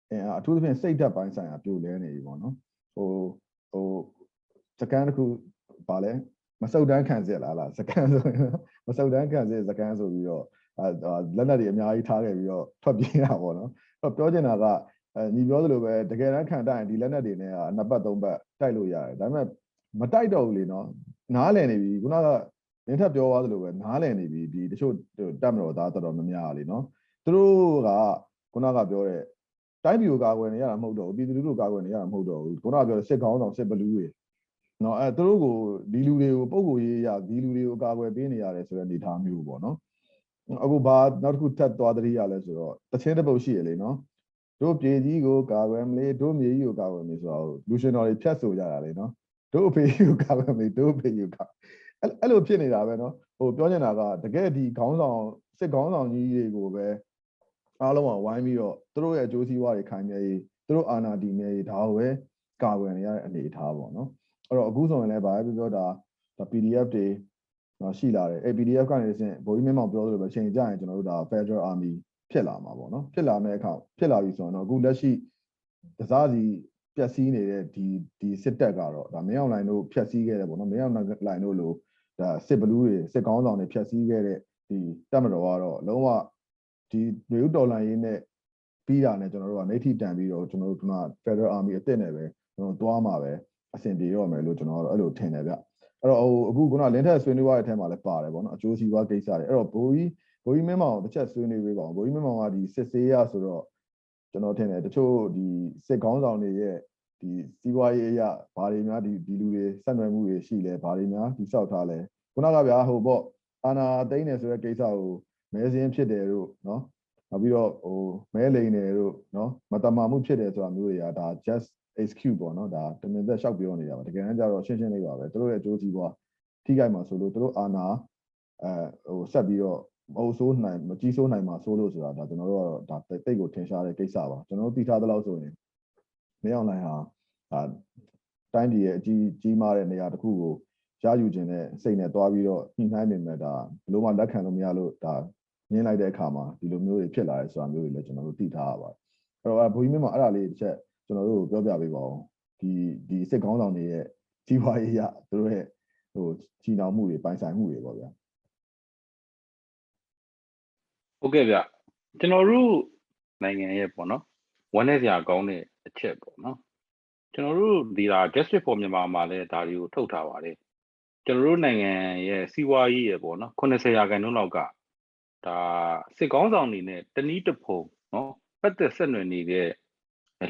အဲအထူးသဖြင့်စိတ်ဓာတ်ပိုင်းဆိုင်ရာပြိုလဲနေပြီပေါ့နော်ဟိုဟိုစကန်တစ်ခုပါလဲမစုတ်တန်းခံစစ်လားလားစကန်ဆိုရင်မစုတ်တန်းခံစစ်စကန်ဆိုပြီးတော့အဲလက်နက်တွေအများကြီးထားခဲ့ပြီးတော့ထွက်ပြေးတာပေါ့နော်အဲ့တော့ပြောချင်တာကအဲညီပြောသလိုပဲတကယ်တမ်းခံတိုက်ရင်ဒီလက်နက်တွေနဲ့ကနှစ်ပတ်သုံးပတ်တိုက်လို့ရတယ်ဒါပေမဲ့မတိုက်တော့ဘူးလေနော်နားလည်နေပြီခုနက နင်းထပ်ပြောသွားသလိုပဲနားလည်နေပြီဒီတချို့တက်မတော်သားတော်တော်များများလေနော်သူတို့ကခုနကပြောတဲ့တိုင်းပြည်ကိုကာကွယ်နေရတာမဟုတ်တော့ဘူးပြည်သူလူထုကာကွယ်နေရတာမဟုတ်တော့ဘူးခုနကပြောတဲ့စစ်ကောင်းဆောင်စစ်ဘလူးတွေနော်အဲသူတို့ကိုဒီလူတွေကိုပုံကိုရေးရဒီလူတွေကိုကာကွယ်ပေးနေရတယ်ဆိုတဲ့အနေအထားမျိုးပေါ့နော်အခုဘာနောက်တစ်ခုထပ်သွားတတိရလဲဆိုတော့တချင်းတစ်ပုတ်ရှိရလေနော်တို့ပြည်ကြီးကိုကာကွယ်မလေးတို့မြေကြီးကိုကာကွယ်မလေးဆိုတော့လူရှင်တော်တွေဖြတ်ဆိုကြတာလေနော်တို့အဖေကြီးကိုကာကွယ်မလေးတို့အဖေကြီးကိုကာ အဲ့အဲ့လိုဖြစ်နေတာပဲနော်ဟိုပြောနေတာကတကယ်ဒီခေါင်းဆောင်စစ်ခေါင်းဆောင်ကြီးတွေကိုပဲအားလုံးကဝိုင်းပြီးတော့သူတို့ရဲ့အကျိုးစီးပွားတွေခိုင်မြဲရေးသူတို့အာဏာတည်မြဲရေးဒါကိုပဲကာကွယ်နေရတဲ့အနေအထားပေါ့နော်အဲ့တော့အခုဆိုရင်လည်းဗာပဲပြောတာဒါ PDF တွေတော့ရှိလာတယ်အဲ့ PDF ကနေစင်ဘိုးကြီးမင်းမောင်ပြောသလိုပဲချိန်ကြရင်ကျွန်တော်တို့ဒါ Federal Army ဖြစ်လာမှာပေါ့နော်ဖြစ်လာမယ့်အခါဖြစ်လာပြီဆိုရင်တော့အခုလက်ရှိတစားစီပျက်စီးနေတဲ့ဒီဒီစစ်တပ်ကတော့ဒါမင်းအောင်လိုင်တို့ဖျက်ဆီးခဲ့တယ်ပေါ့နော်မင်းအောင်လိုင်တို့လို ဒါစစ်ဘလူးတွေစစ်ကောင်းဆောင်တွေဖျက်ဆီးခဲ့တဲ့ဒီတပ်မတော်ကတော့လုံးဝဒီမျိုးတော်လိုင်းရေးနဲ့ပြီးတာနဲ့ကျွန်တော်တို့ကနေထိတန်ပြီးတော့ကျွန်တော်တို့က Federal Army အစ်စ်နဲ့ပဲကျွန်တော်သွားမှာပဲအဆင်ပြေတော့မယ်လို့ကျွန်တော်ကတော့အဲ့လိုထင်တယ်ဗျအဲ့တော့ဟိုအခုခုနလင်းထက်ဆွေးနွေးရတဲ့အထက်မှာလည်းပါတယ်ပေါ့နော်အကျိုးစီးပွားကိစ္စတွေအဲ့တော့ဘိုးကြီးဘိုးကြီးမင်းမောင်တစ်ချက်ဆွေးနွေးပေးပါဦးဘိုးကြီးမင်းမောင်ကဒီစစ်စေးရဆိုတော့ကျွန်တော်ထင်တယ်တချို့ဒီစစ်ကောင်းဆောင်တွေရဲ့ ဒီစီးပွားရေးအရာဘာတွေများဒီဒီလူတွေဆက်နွယ်မှုတွေရှိလဲဘာတွေများဒီစောက်ထားလဲခုနကဗျာဟိုပေါ့အာနာသိန်းနေဆိုတဲ့ကိစ္စကိုမဲစင်းဖြစ်တယ်လို့နော်နောက်ပြီးတော့ဟိုမဲလိန်တယ်လို့နော်မတမာမှုဖြစ်တယ်ဆိုတာမျိုးတွေကဒါ just excuse ပေါ့နော်ဒါတမင်သက်ရှောက်ပြောနေတာပါတကယ်တမ်းကျတော့ရှင်းရှင်းလေးပါပဲသူတို့ရဲ့အကျိုးစီးပွားထိခိုက်မှာဆိုလို့သူတို့အာနာအဲဟိုဆက်ပြီးတော့မဟုတ်ဆိုးနိုင်မကြီးဆိုးနိုင်မှာဆိုးလို့ဆိုတာဒါကျွန်တော်တို့ကတော့ဒါတိတ်ကိုထင်ရှားတဲ့ကိစ္စပါကျွန်တော်တို့သိထားသလောက်ဆိုရင် မင်းအောင်လိုင်းဟာဒါတိုင်းပြည်ရဲ့အကြီးကြီးမားတဲ့နေရာတစ်ခုကိုရယူခြင်းနဲ့စိတ်နဲ့တွားပြီးတော့ညှိနှိုင်းနေမယ်ဒါဘယ်လိုမှလက်ခံလို့မရလို့ဒါညင်းလိုက်တဲ့အခါမှာဒီလိုမျိုးတွေဖြစ်လာတယ်ဆိုတာမျိုးတွေလည်းကျွန်တော်တို့သိထားရပါတယ်အဲ့တော့ဘုန်းကြီးမင်းမအဲ့ဒါလေးတစ်ချက်ကျွန်တော်တို့ပြောပြပေးပါဦးဒီဒီစစ်ကောင်းဆောင်တွေရဲ့ကြီးပွားရေးရသူတို့ရဲ့ဟိုချီနှောင်မှုတွေပိုင်ဆိုင်မှုတွေပေါ့ဗျာဟုတ်ကဲ့ဗျကျွန်တော်တို့နိုင်ငံရဲ့ပေါ့နော်ဝမ်းနည်းစရာကောင်းတဲ့အ ချက်ပေါ့နော်ကျွန်တော်တို့ဒီလာ district for မြန်မာမှာလည်းဒါတွေကိုထုတ်ထားပါတယ်ကျွန်တော်တို့နိုင်ငံရဲ့စီးပွားရေးရဲ့ပေါ့နော်80ရာခိုင်နှုန်းလောက်ကဒါစစ်ကောင်းဆောင်တွေနဲ့တနည်းတစ်ဖုံနော်ပတ်သက်ဆက်နွယ်နေတဲ့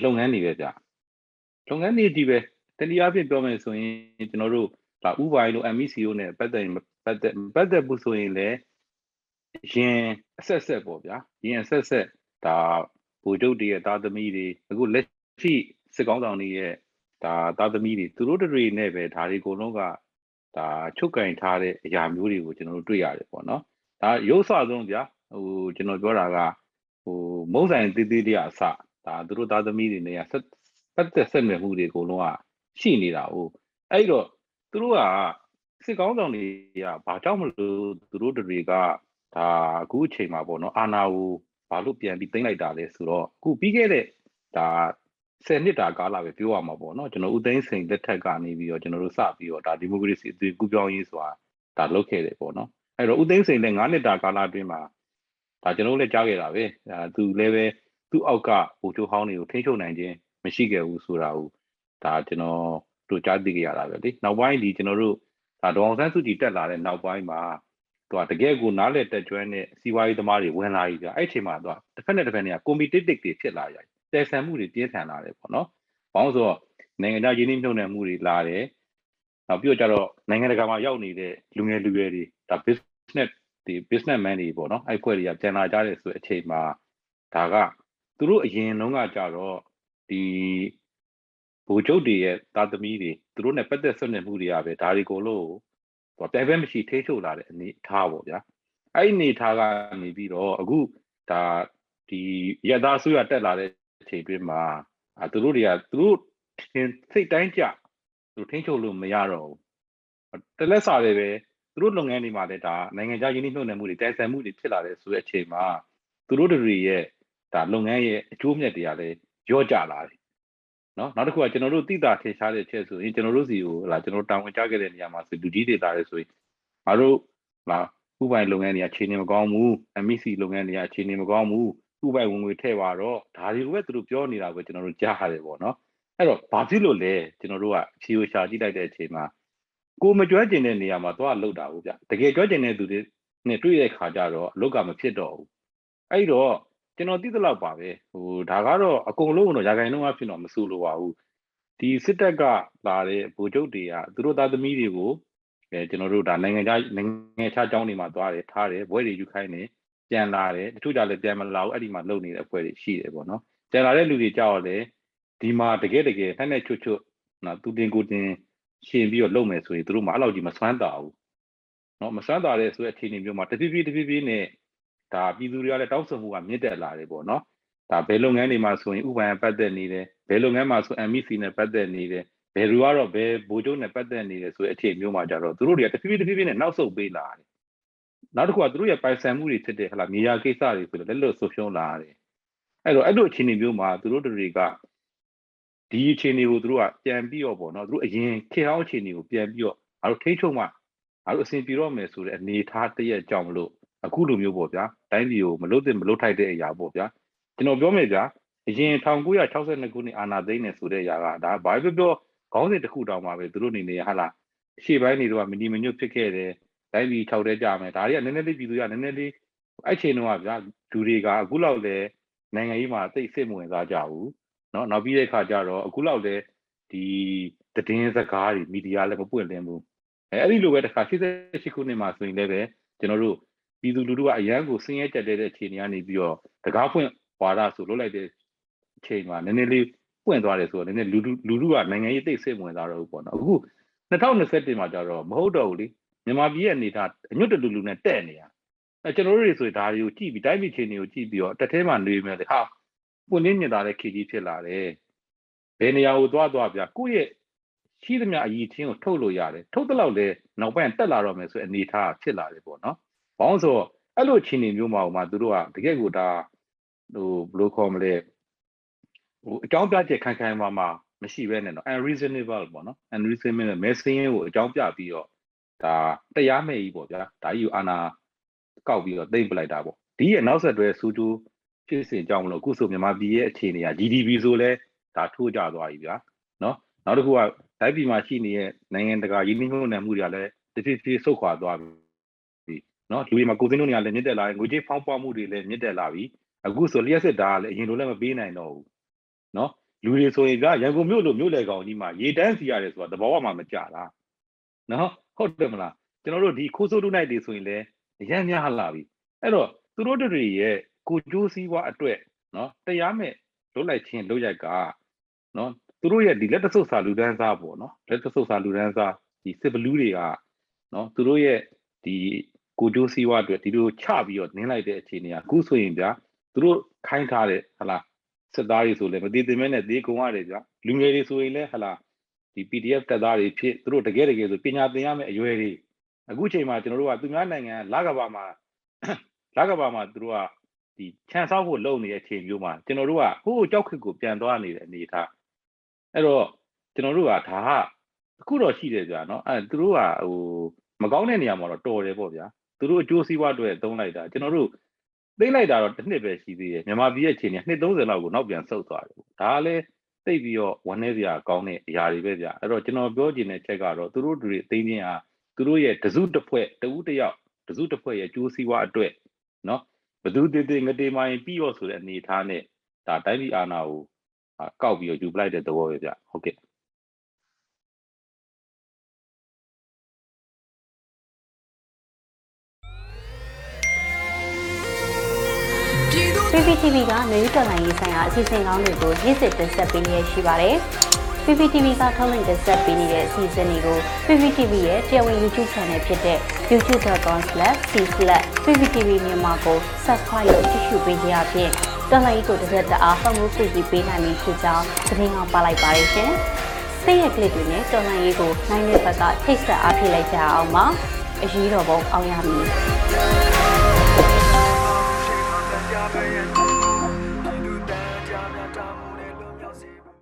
လုပ်ငန်းတွေပဲဗျလုပ်ငန်းတွေဒီပဲတနည်းအားဖြင့်ပြောမယ်ဆိုရင်ကျွန်တော်တို့ဒါဥပိုင်လို့ MECO နဲ့ပတ်သက်ရင်ပတ်သက်ပတ်သက်ဘူးဆိုရင်လည်းရင်အဆက်ဆက်ပေါ့ဗျာရင်အဆက်ဆက်ဒါဗိုလ်ချုပ်တွေရဲ့သားသမီးတွေအခုလက် ရှိစစ်ကောင်းဆောင်တွေရဲ့ဒါသားသမီးတွေသူတို့တွေနဲ့ပဲဒါတွေအကုန်လုံးကဒါချုပ်ကင်ထားတဲ့အရာမျိုးတွေကိုကျွန်တော်တို့တွေ့ရတယ်ပေါ့နော်ဒါရုပ်ဆဆုံးဗျာဟိုကျွန်တော်ပြောတာကဟိုမုံဆိုင်သေးသေးလေးအစဒါသူတို့သားသမီးတွေနဲ့ဆက်ပတ်သက်ဆက်နွယ်မှုတွေအကုန်လုံးကရှိနေတာ哦အဲ့တော့သူတို့ကစစ်ကောင်းဆောင်တွေကဘာကြောင့်မလို့သူတို့တွေကဒါအခုအချိန်မှာပေါ့နော်အာနာကိုဘာလို့ပြန်ပြီးသိမ့်လိုက်တာလဲဆိုတော့အခုပြီးခဲ့တဲ့ဒါ 10နှစ်တာကာလပဲပြောရမှာပေါ့နော်ကျွန်တော်ဦးသိန်းစိန်လက်ထက်ကနေပြီးတော့ကျွန်တော်တို့စပြီးတော့ဒါဒီမိုကရေစီအသွင်ကူးပြောင်းရေးဆိုတာဒါလုပ်ခဲ့တယ်ပေါ့နော်အဲ့တော့ဦးသိန်းစိန်လည်း9နှစ်တာကာလအတွင်းမှာဒါကျွန်တော်တို့လည်းကြားခဲ့တာပဲဒါသူလည်းပဲသူ့အောက်ကဟိုချိုးဟောင်းတွေကိုထိန်းချုပ်နိုင်ခြင်းမရှိခဲ့ဘူးဆိုတာကိုဒါကျွန်တော်တို့ကြားသိခဲ့ရတာပဲလေနောက်ပိုင်းဒီကျွန်တော်တို့ဒါဒေါအောင်ဆန်းစုကြည်တက်လာတဲ့နောက်ပိုင်းမှာသူကတကယ်ကိုနားလေတက်ကျွမ်းတဲ့စီးပွားရေးသမားတွေဝင်လာပြီကြာအဲ့အချိန်မှာသူကတစ်ဖက်နဲ့တစ်ဖက်နဲ့ competitive တွေဖြစ်လာကြတယ် တဲဆန်မှုတွေပြင်းထန်လာတယ်ပေါ့နော်။ဘာလို့ဆိုတော့နိုင်ငံခြားရင်းနှီးမြှုပ်နှံမှုတွေလာတယ်။နောက်ပြီးတော့ကျတော့နိုင်ငံတကာမှာရောက်နေတဲ့လူငယ်လူရွယ်တွေဒါ business ဒီ businessman တွေပေါ့နော်အဲ့ဖွဲ့တွေကပြန်လာကြတဲ့ဆိုတဲ့အချိန်မှာဒါကသူတို့အရင်တုန်းကကြတော့ဒီဘူချုပ်တွေရဲ့သားသမီးတွေသူတို့ ਨੇ ပတ်သက်ဆွနေမှုတွေကပဲဒါတွေကိုလို့သူကပြိုင်ဘက်မရှိထိချုပ်လာတဲ့အနေထားပေါ့ဗျာအဲ့ဒီအနေထားကနေပြီးတော့အခုဒါဒီရသားဆွေးရတက်လာတဲ့ အချိန်တွင်းမှာအဲသူတို့တွေကသူတို့ထင်စိတ်တိုင်းကြသူတို့ထိချုပ်လို့မရတော့ဘူးတလက်စာတွေပဲသူတို့လုပ်ငန်းတွေမှာလည်းဒါနိုင်ငံခြားယင်းနှိမ့်နှံမှုတွေတိုင်ဆိုင်မှုတွေဖြစ်လာတဲ့ဆိုတဲ့အချိန်မှာသူတို့တွေရဲ့ဒါလုပ်ငန်းရဲ့အကျိုးမြတ်တွေကလည်းရော့ကျလာတယ်နော်နောက်တစ်ခုကကျွန်တော်တို့တိတာထင်ရှားတဲ့ချက်ဆိုရင်ကျွန်တော်တို့စီကိုလာကျွန်တော်တာဝန်ကျခဲ့တဲ့နေရာမှာဆိုလူကြီးတွေတာလဲဆိုရင်ငါတို့လာဥပိုင်လုပ်ငန်းတွေကအခြေအနေမကောင်းဘူး MEC လုပ်ငန်းတွေကအခြေအနေမကောင်းဘူး ဥပိုင်ဝင်ငွေထည့်ပါတော့ဒါတွေကိုပဲသူတို့ပြောနေတာကိုကျွန်တော်တို့ကြားရတယ်ပေါ့နော်အဲ့တော့ဘာဖြစ်လို့လဲကျွန်တော်တို့ကဖြေဝရှာကြည့်လိုက်တဲ့အချိန်မှာကိုမကြွကျင်တဲ့နေရာမှာသွားလှုပ်တာဟုတ်ဗျတကယ်ကြွကျင်တဲ့သူတွေနဲ့တွေ့တဲ့ခါကျတော့အလုတ်ကမဖြစ်တော့ဘူးအဲ့တော့ကျွန်တော်သိသလောက်ပါပဲဟိုဒါကတော့အကုန်လုံးတော့ရာခိုင်နှုန်းအဖြစ်တော့မဆိုးလို့ပါဘူးဒီစစ်တပ်ကလာတဲ့ဗိုလ်ချုပ်တွေကသူတို့သားသမီးတွေကိုအဲကျွန်တော်တို့ဒါနိုင်ငံခြားနိုင်ငံခြားကျောင်းတွေမှာသွားတယ်ထားတယ်ဘွဲတွေယူခိုင်းတယ် ပြန်လာတယ်တချို့ကြလည်းပြန်မလာဘူးအဲ့ဒီမှာလုံနေတဲ့အဖွဲ့တွေရှိတယ်ပေါ့နော်ပြန်လာတဲ့လူတွေကြောက်တယ်ဒီမှာတကယ်တကယ်ဖက်နဲ့ချွတ်ချွတ်နော်သူတင်ကိုတင်ရှင်ပြီးတော့လုံမယ်ဆိုရင်သူတို့မှအဲ့လောက်ကြီးမစွမ်းတာဘူးနော်မစွမ်းတာတဲ့ဆိုတဲ့အခြေအနေမျိုးမှာတဖြည်းဖြည်းတဖြည်းဖြည်းနဲ့ဒါပြည်သူတွေကလည်းတောက်ဆိုမှုကမြင့်တက်လာတယ်ပေါ့နော်ဒါဘယ်လုပ်ငန်းတွေမှာဆိုရင်ဥပဒေပတ်သက်နေတယ်ဘယ်လုပ်ငန်းမှာဆို MEC နဲ့ပတ်သက်နေတယ်ဘယ်လူကတော့ဘယ်ဘိုးကျုံနဲ့ပတ်သက်နေတယ်ဆိုတဲ့အခြေမျိုးမှာကြတော့သူတို့တွေကတဖြည်းဖြည်းတဖြည်းဖြည်းနဲ့နောက်ဆုတ်ပေးလာတယ် နောက်တစ်ခုကသူတို့ရဲ့ပိုင်ဆိုင်မှုတွေဖြစ်တဲ့ဟလာမြေယာကိစ္စတွေဆိုတော့လက်လွတ်ဆုတ်ရှုံးလာတယ်အဲ့တော့အဲ့လိုအခြေအနေမျိုးမှာသူတို့တွေကဒီအခြေအနေကိုသူတို့ကပြန်ပြီးတော့ပေါ့နော်သူတို့အရင်ခေတ်ဟောင်းအခြေအနေကိုပြန်ပြီးတော့ငါတို့ထိချုံမှငါတို့အစဉ်ပြေတော့မယ်ဆိုတဲ့အနေထားတရက်ကြောင့်မလို့အခုလိုမျိုးပေါ့ဗျာတိုင်းပြည်ကိုမလွတ်တဲ့မလွတ်ထိုက်တဲ့အရာပေါ့ဗျာကျွန်တော်ပြောမယ်ဗျာအရင်1962ခုနှစ်အာဏာသိမ်းနေဆိုတဲ့အရာကဒါဘာပဲပြောခေါင်းစဉ်တစ်ခုတောင်မှပဲသူတို့အနေနဲ့ဟာလာရှေ့ပိုင်းနေတော့မနီမညွတ်ဖြစ်ခဲ့တယ် တိုင်းပြည်၆တဲကြမယ်ဒါတွေကနည်းနည်းလေးပြည်သူကနည်းနည်းလေးအဲ့ချိန်တော့ဗျာလူတွေကအခုလောက်လေနိုင်ငံရေးမှာသိစိတ်မဝင်စားကြဘူးเนาะနောက်ပြီးတဲ့အခါကျတော့အခုလောက်လေဒီတည်င်းစကားတွေမီဒီယာလည်းမပွင့်လင်းဘူးအဲအဲ့ဒီလိုပဲတစ်ခါ88ခုနှစ်မှာဆိုရင်လည်းပဲကျွန်တော်တို့ပြည်သူလူထုကအရန်ကိုဆင်းရဲကြက်တဲ့အခြေအနေကနေပြီးတော့တကားဖွင့်ဝါဒဆိုလွတ်လိုက်တဲ့အချိန်မှာနည်းနည်းလေးပွင့်သွားတယ်ဆိုတော့နည်းနည်းလူထုလူထုကနိုင်ငံရေးသိစိတ်မဝင်စားတော့ဘူးပေါ့နော်အခု2021မှာကျတော့မဟုတ်တော့ဘူးလေ မြန်မာပြည်ရဲ့အနေထားအညွတ်တလူလူနဲ့တဲ့နေရအဲကျွန်တော်တို့တွေဆိုဒါတွေကိုကြည့်ပြီးတိုင်းပြည်ချင်းတွေကိုကြည့်ပြီးတော့တစ်ထဲမှာနေမယ်လေဟာပွင့်လင်းမြင်သာတဲ့ခေကြီးဖြစ်လာတယ်ဘယ်နေရာကိုသွားသွားပြကိုယ့်ရဲ့ရှိသမျှအည်ချင်းကိုထုတ်လို့ရတယ်ထုတ်တဲ့လောက်လဲနောက်ပိုင်းတက်လာတော့မယ်ဆိုအနေထားဖြစ်လာတယ်ပေါ့နော်ဘာလို့ဆိုတော့အဲ့လိုအခြေအနေမျိုးမှာဟိုမှာသူတို့ကတကယ်ကိုဒါဟိုဘယ်လိုခေါ်မလဲဟိုအကြောင်းပြချက်ခိုင်ခိုင်မာမာမရှိဘဲနဲ့နော် unreasonable ပေါ့နော် unreasonable မဲစင်းကိုအကြောင်းပြပြီးတော့ ဒါတရားမဲ့ကြီးပေါ့ဗျာဒါကြီးကိုအာနာကောက်ပြီးတော့တိမ့်ပလိုက်တာပေါ့ဒီရဲ့နောက်ဆက်တွဲစူးတူးဖြစ်စဉ်ကြောင့်မလို့အခုဆိုမြန်မာပြည်ရဲ့အခြေအနေက GDP ဆိုလဲဒါထိုးကြသွားပြီဗျာနော်နောက်တစ်ခုကတိုင်းပြည်မှာရှိနေတဲ့နိုင်ငံတကာရင်းနှီးမြှုပ်နှံမှုတွေကလည်းတဖြည်းဖြည်းဆုတ်ခွာသွားပြီနော်လူတွေမှာကိုယ်စင်းတို့နေရာလည်းမြင့်တက်လာတယ်ငွေကြေးဖောင်းပွားမှုတွေလည်းမြင့်တက်လာပြီအခုဆိုလျှက်စစ်တာကလည်းအရင်လိုလည်းမပေးနိုင်တော့ဘူးနော်လူတွေဆိုရင်ကရန်ကုန်မြို့လိုမြို့လေကောင်ကြီးမှာရေတန်းစီရတယ်ဆိုတာတဘောဝမှာမကြလားနော် ဟုတ်တယ်မလားကျွန်တော်တို့ဒီခိုးစိုးတုနိုင်တွေဆိုရင်လည်းအရန်များလာပြီအဲ့တော့သူတို့တွေရဲ့ကိုကျိုးစည်းဝါအတွက်နော်တရားမဲ့လွတ်လိုက်ခြင်းလွတ်ရိုက်ကနော်သူတို့ရဲ့ဒီလက်တဆုပ်စာလူဒန်းစားပေါ့နော်လက်တဆုပ်စာလူဒန်းစားဒီစစ်ဘလူးတွေကနော်သူတို့ရဲ့ဒီကိုကျိုးစည်းဝါအတွက်ဒီလိုချပြီးတော့နင်းလိုက်တဲ့အခြေအနေကအခုဆိုရင်ဗျာသူတို့ခိုင်းထားတဲ့ဟလာစစ်သားတွေဆိုလည်းမတည်တင်မဲနဲ့တေးကုံရတယ်ဗျာလူငယ်တွေဆိုရင်လည်းဟလာ ဒီ PDF တက်သားတွေဖြစ်သူတို့တကယ်တကယ်ဆိုပညာသင်ရမယ့်အရွယ်တွေအခုချိန်မှာကျွန်တော်တို့ကသူများနိုင်ငံလကဘာမှာလကဘာမှာသူတို့ကဒီခြံဆောက်ဖို့လုပ်နေတဲ့အချိန်မျိုးမှာကျွန်တော်တို့ကဟိုးကြောက်ခစ်ကိုပြန်သွားနေတဲ့အနေအထားအဲ့တော့ကျွန်တော်တို့ကဒါကအခုတော့ရှိတယ်ကြာနော်အဲသူတို့ကဟိုမကောင်းတဲ့နေရာမှာတော့တော်တယ်ပေါ့ဗျာသူတို့အကျိုးစီးပွားအတွက်သုံးလိုက်တာကျွန်တော်တို့သိမ့်လိုက်တာတော့တစ်နှစ်ပဲရှိသေးတယ်မြန်မာပြည်ရဲ့အခြေအနေနှစ်30လောက်ကိုနောက်ပြန်ဆုတ်သွားတယ်ဒါကလည်း သိပြီးတော့ဝမ်းနေစရာကောင်းတဲ့အရာတွေပဲဗျအဲ့တော့ကျွန်တော်ပြောချင်တဲ့ချက်ကတော့သူတို့တွေအသိချင်းဟာသူတို့ရဲ့တစုတစ်ဖွဲ့တဦးတစ်ယောက်တစုတစ်ဖွဲ့ရဲ့ကျိုးစီးပွားအတွက်နော်ဘသူတည်တည်ငတေမိုင်းပြီးတော့ဆိုတဲ့အနေအထားနဲ့ဒါတိုင်းပြည်အာဏာကိုကောက်ပြီးတော့ယူပလိုက်တဲ့သဘောပဲဗျဟုတ်ကဲ့။ PPTV ကမျိုးတော်လိုင်းရေးဆိုင်ရာအစီအစဉ်ကောင်းတွေကိုရည်စည်တင်ဆက်ပေးနေရရှိပါတယ်။ PPTV ကထုတ်လွှင့်တင်ဆက်ပေးနေတဲ့အစီအစဉ်တွေကို PPTV ရဲ့တရားဝင် YouTube Channel ဖြစ်တဲ့ youtube.com/c/pptv မြန်မာကို Subscribe လုပ်ကြည့်ရှုပေးကြရဖြင့်တော်လိုင်းကိုတစ်သက်တအားဖုန်းမှုပြည်ပြီးပေးနိုင်ပြီဖြစ်ကြောင်းသတင်းအောင်ပါလိုက်ပါရရှင်။စိတ်ရကလစ်တွေနဲ့တော်လိုင်းရေးကိုနိုင်တဲ့ဘက်ကထိတ်ဆက်အားဖြစ်လိုက်ကြအောင်ပါ။အရေးတော်ပုံအောင်ရမည်။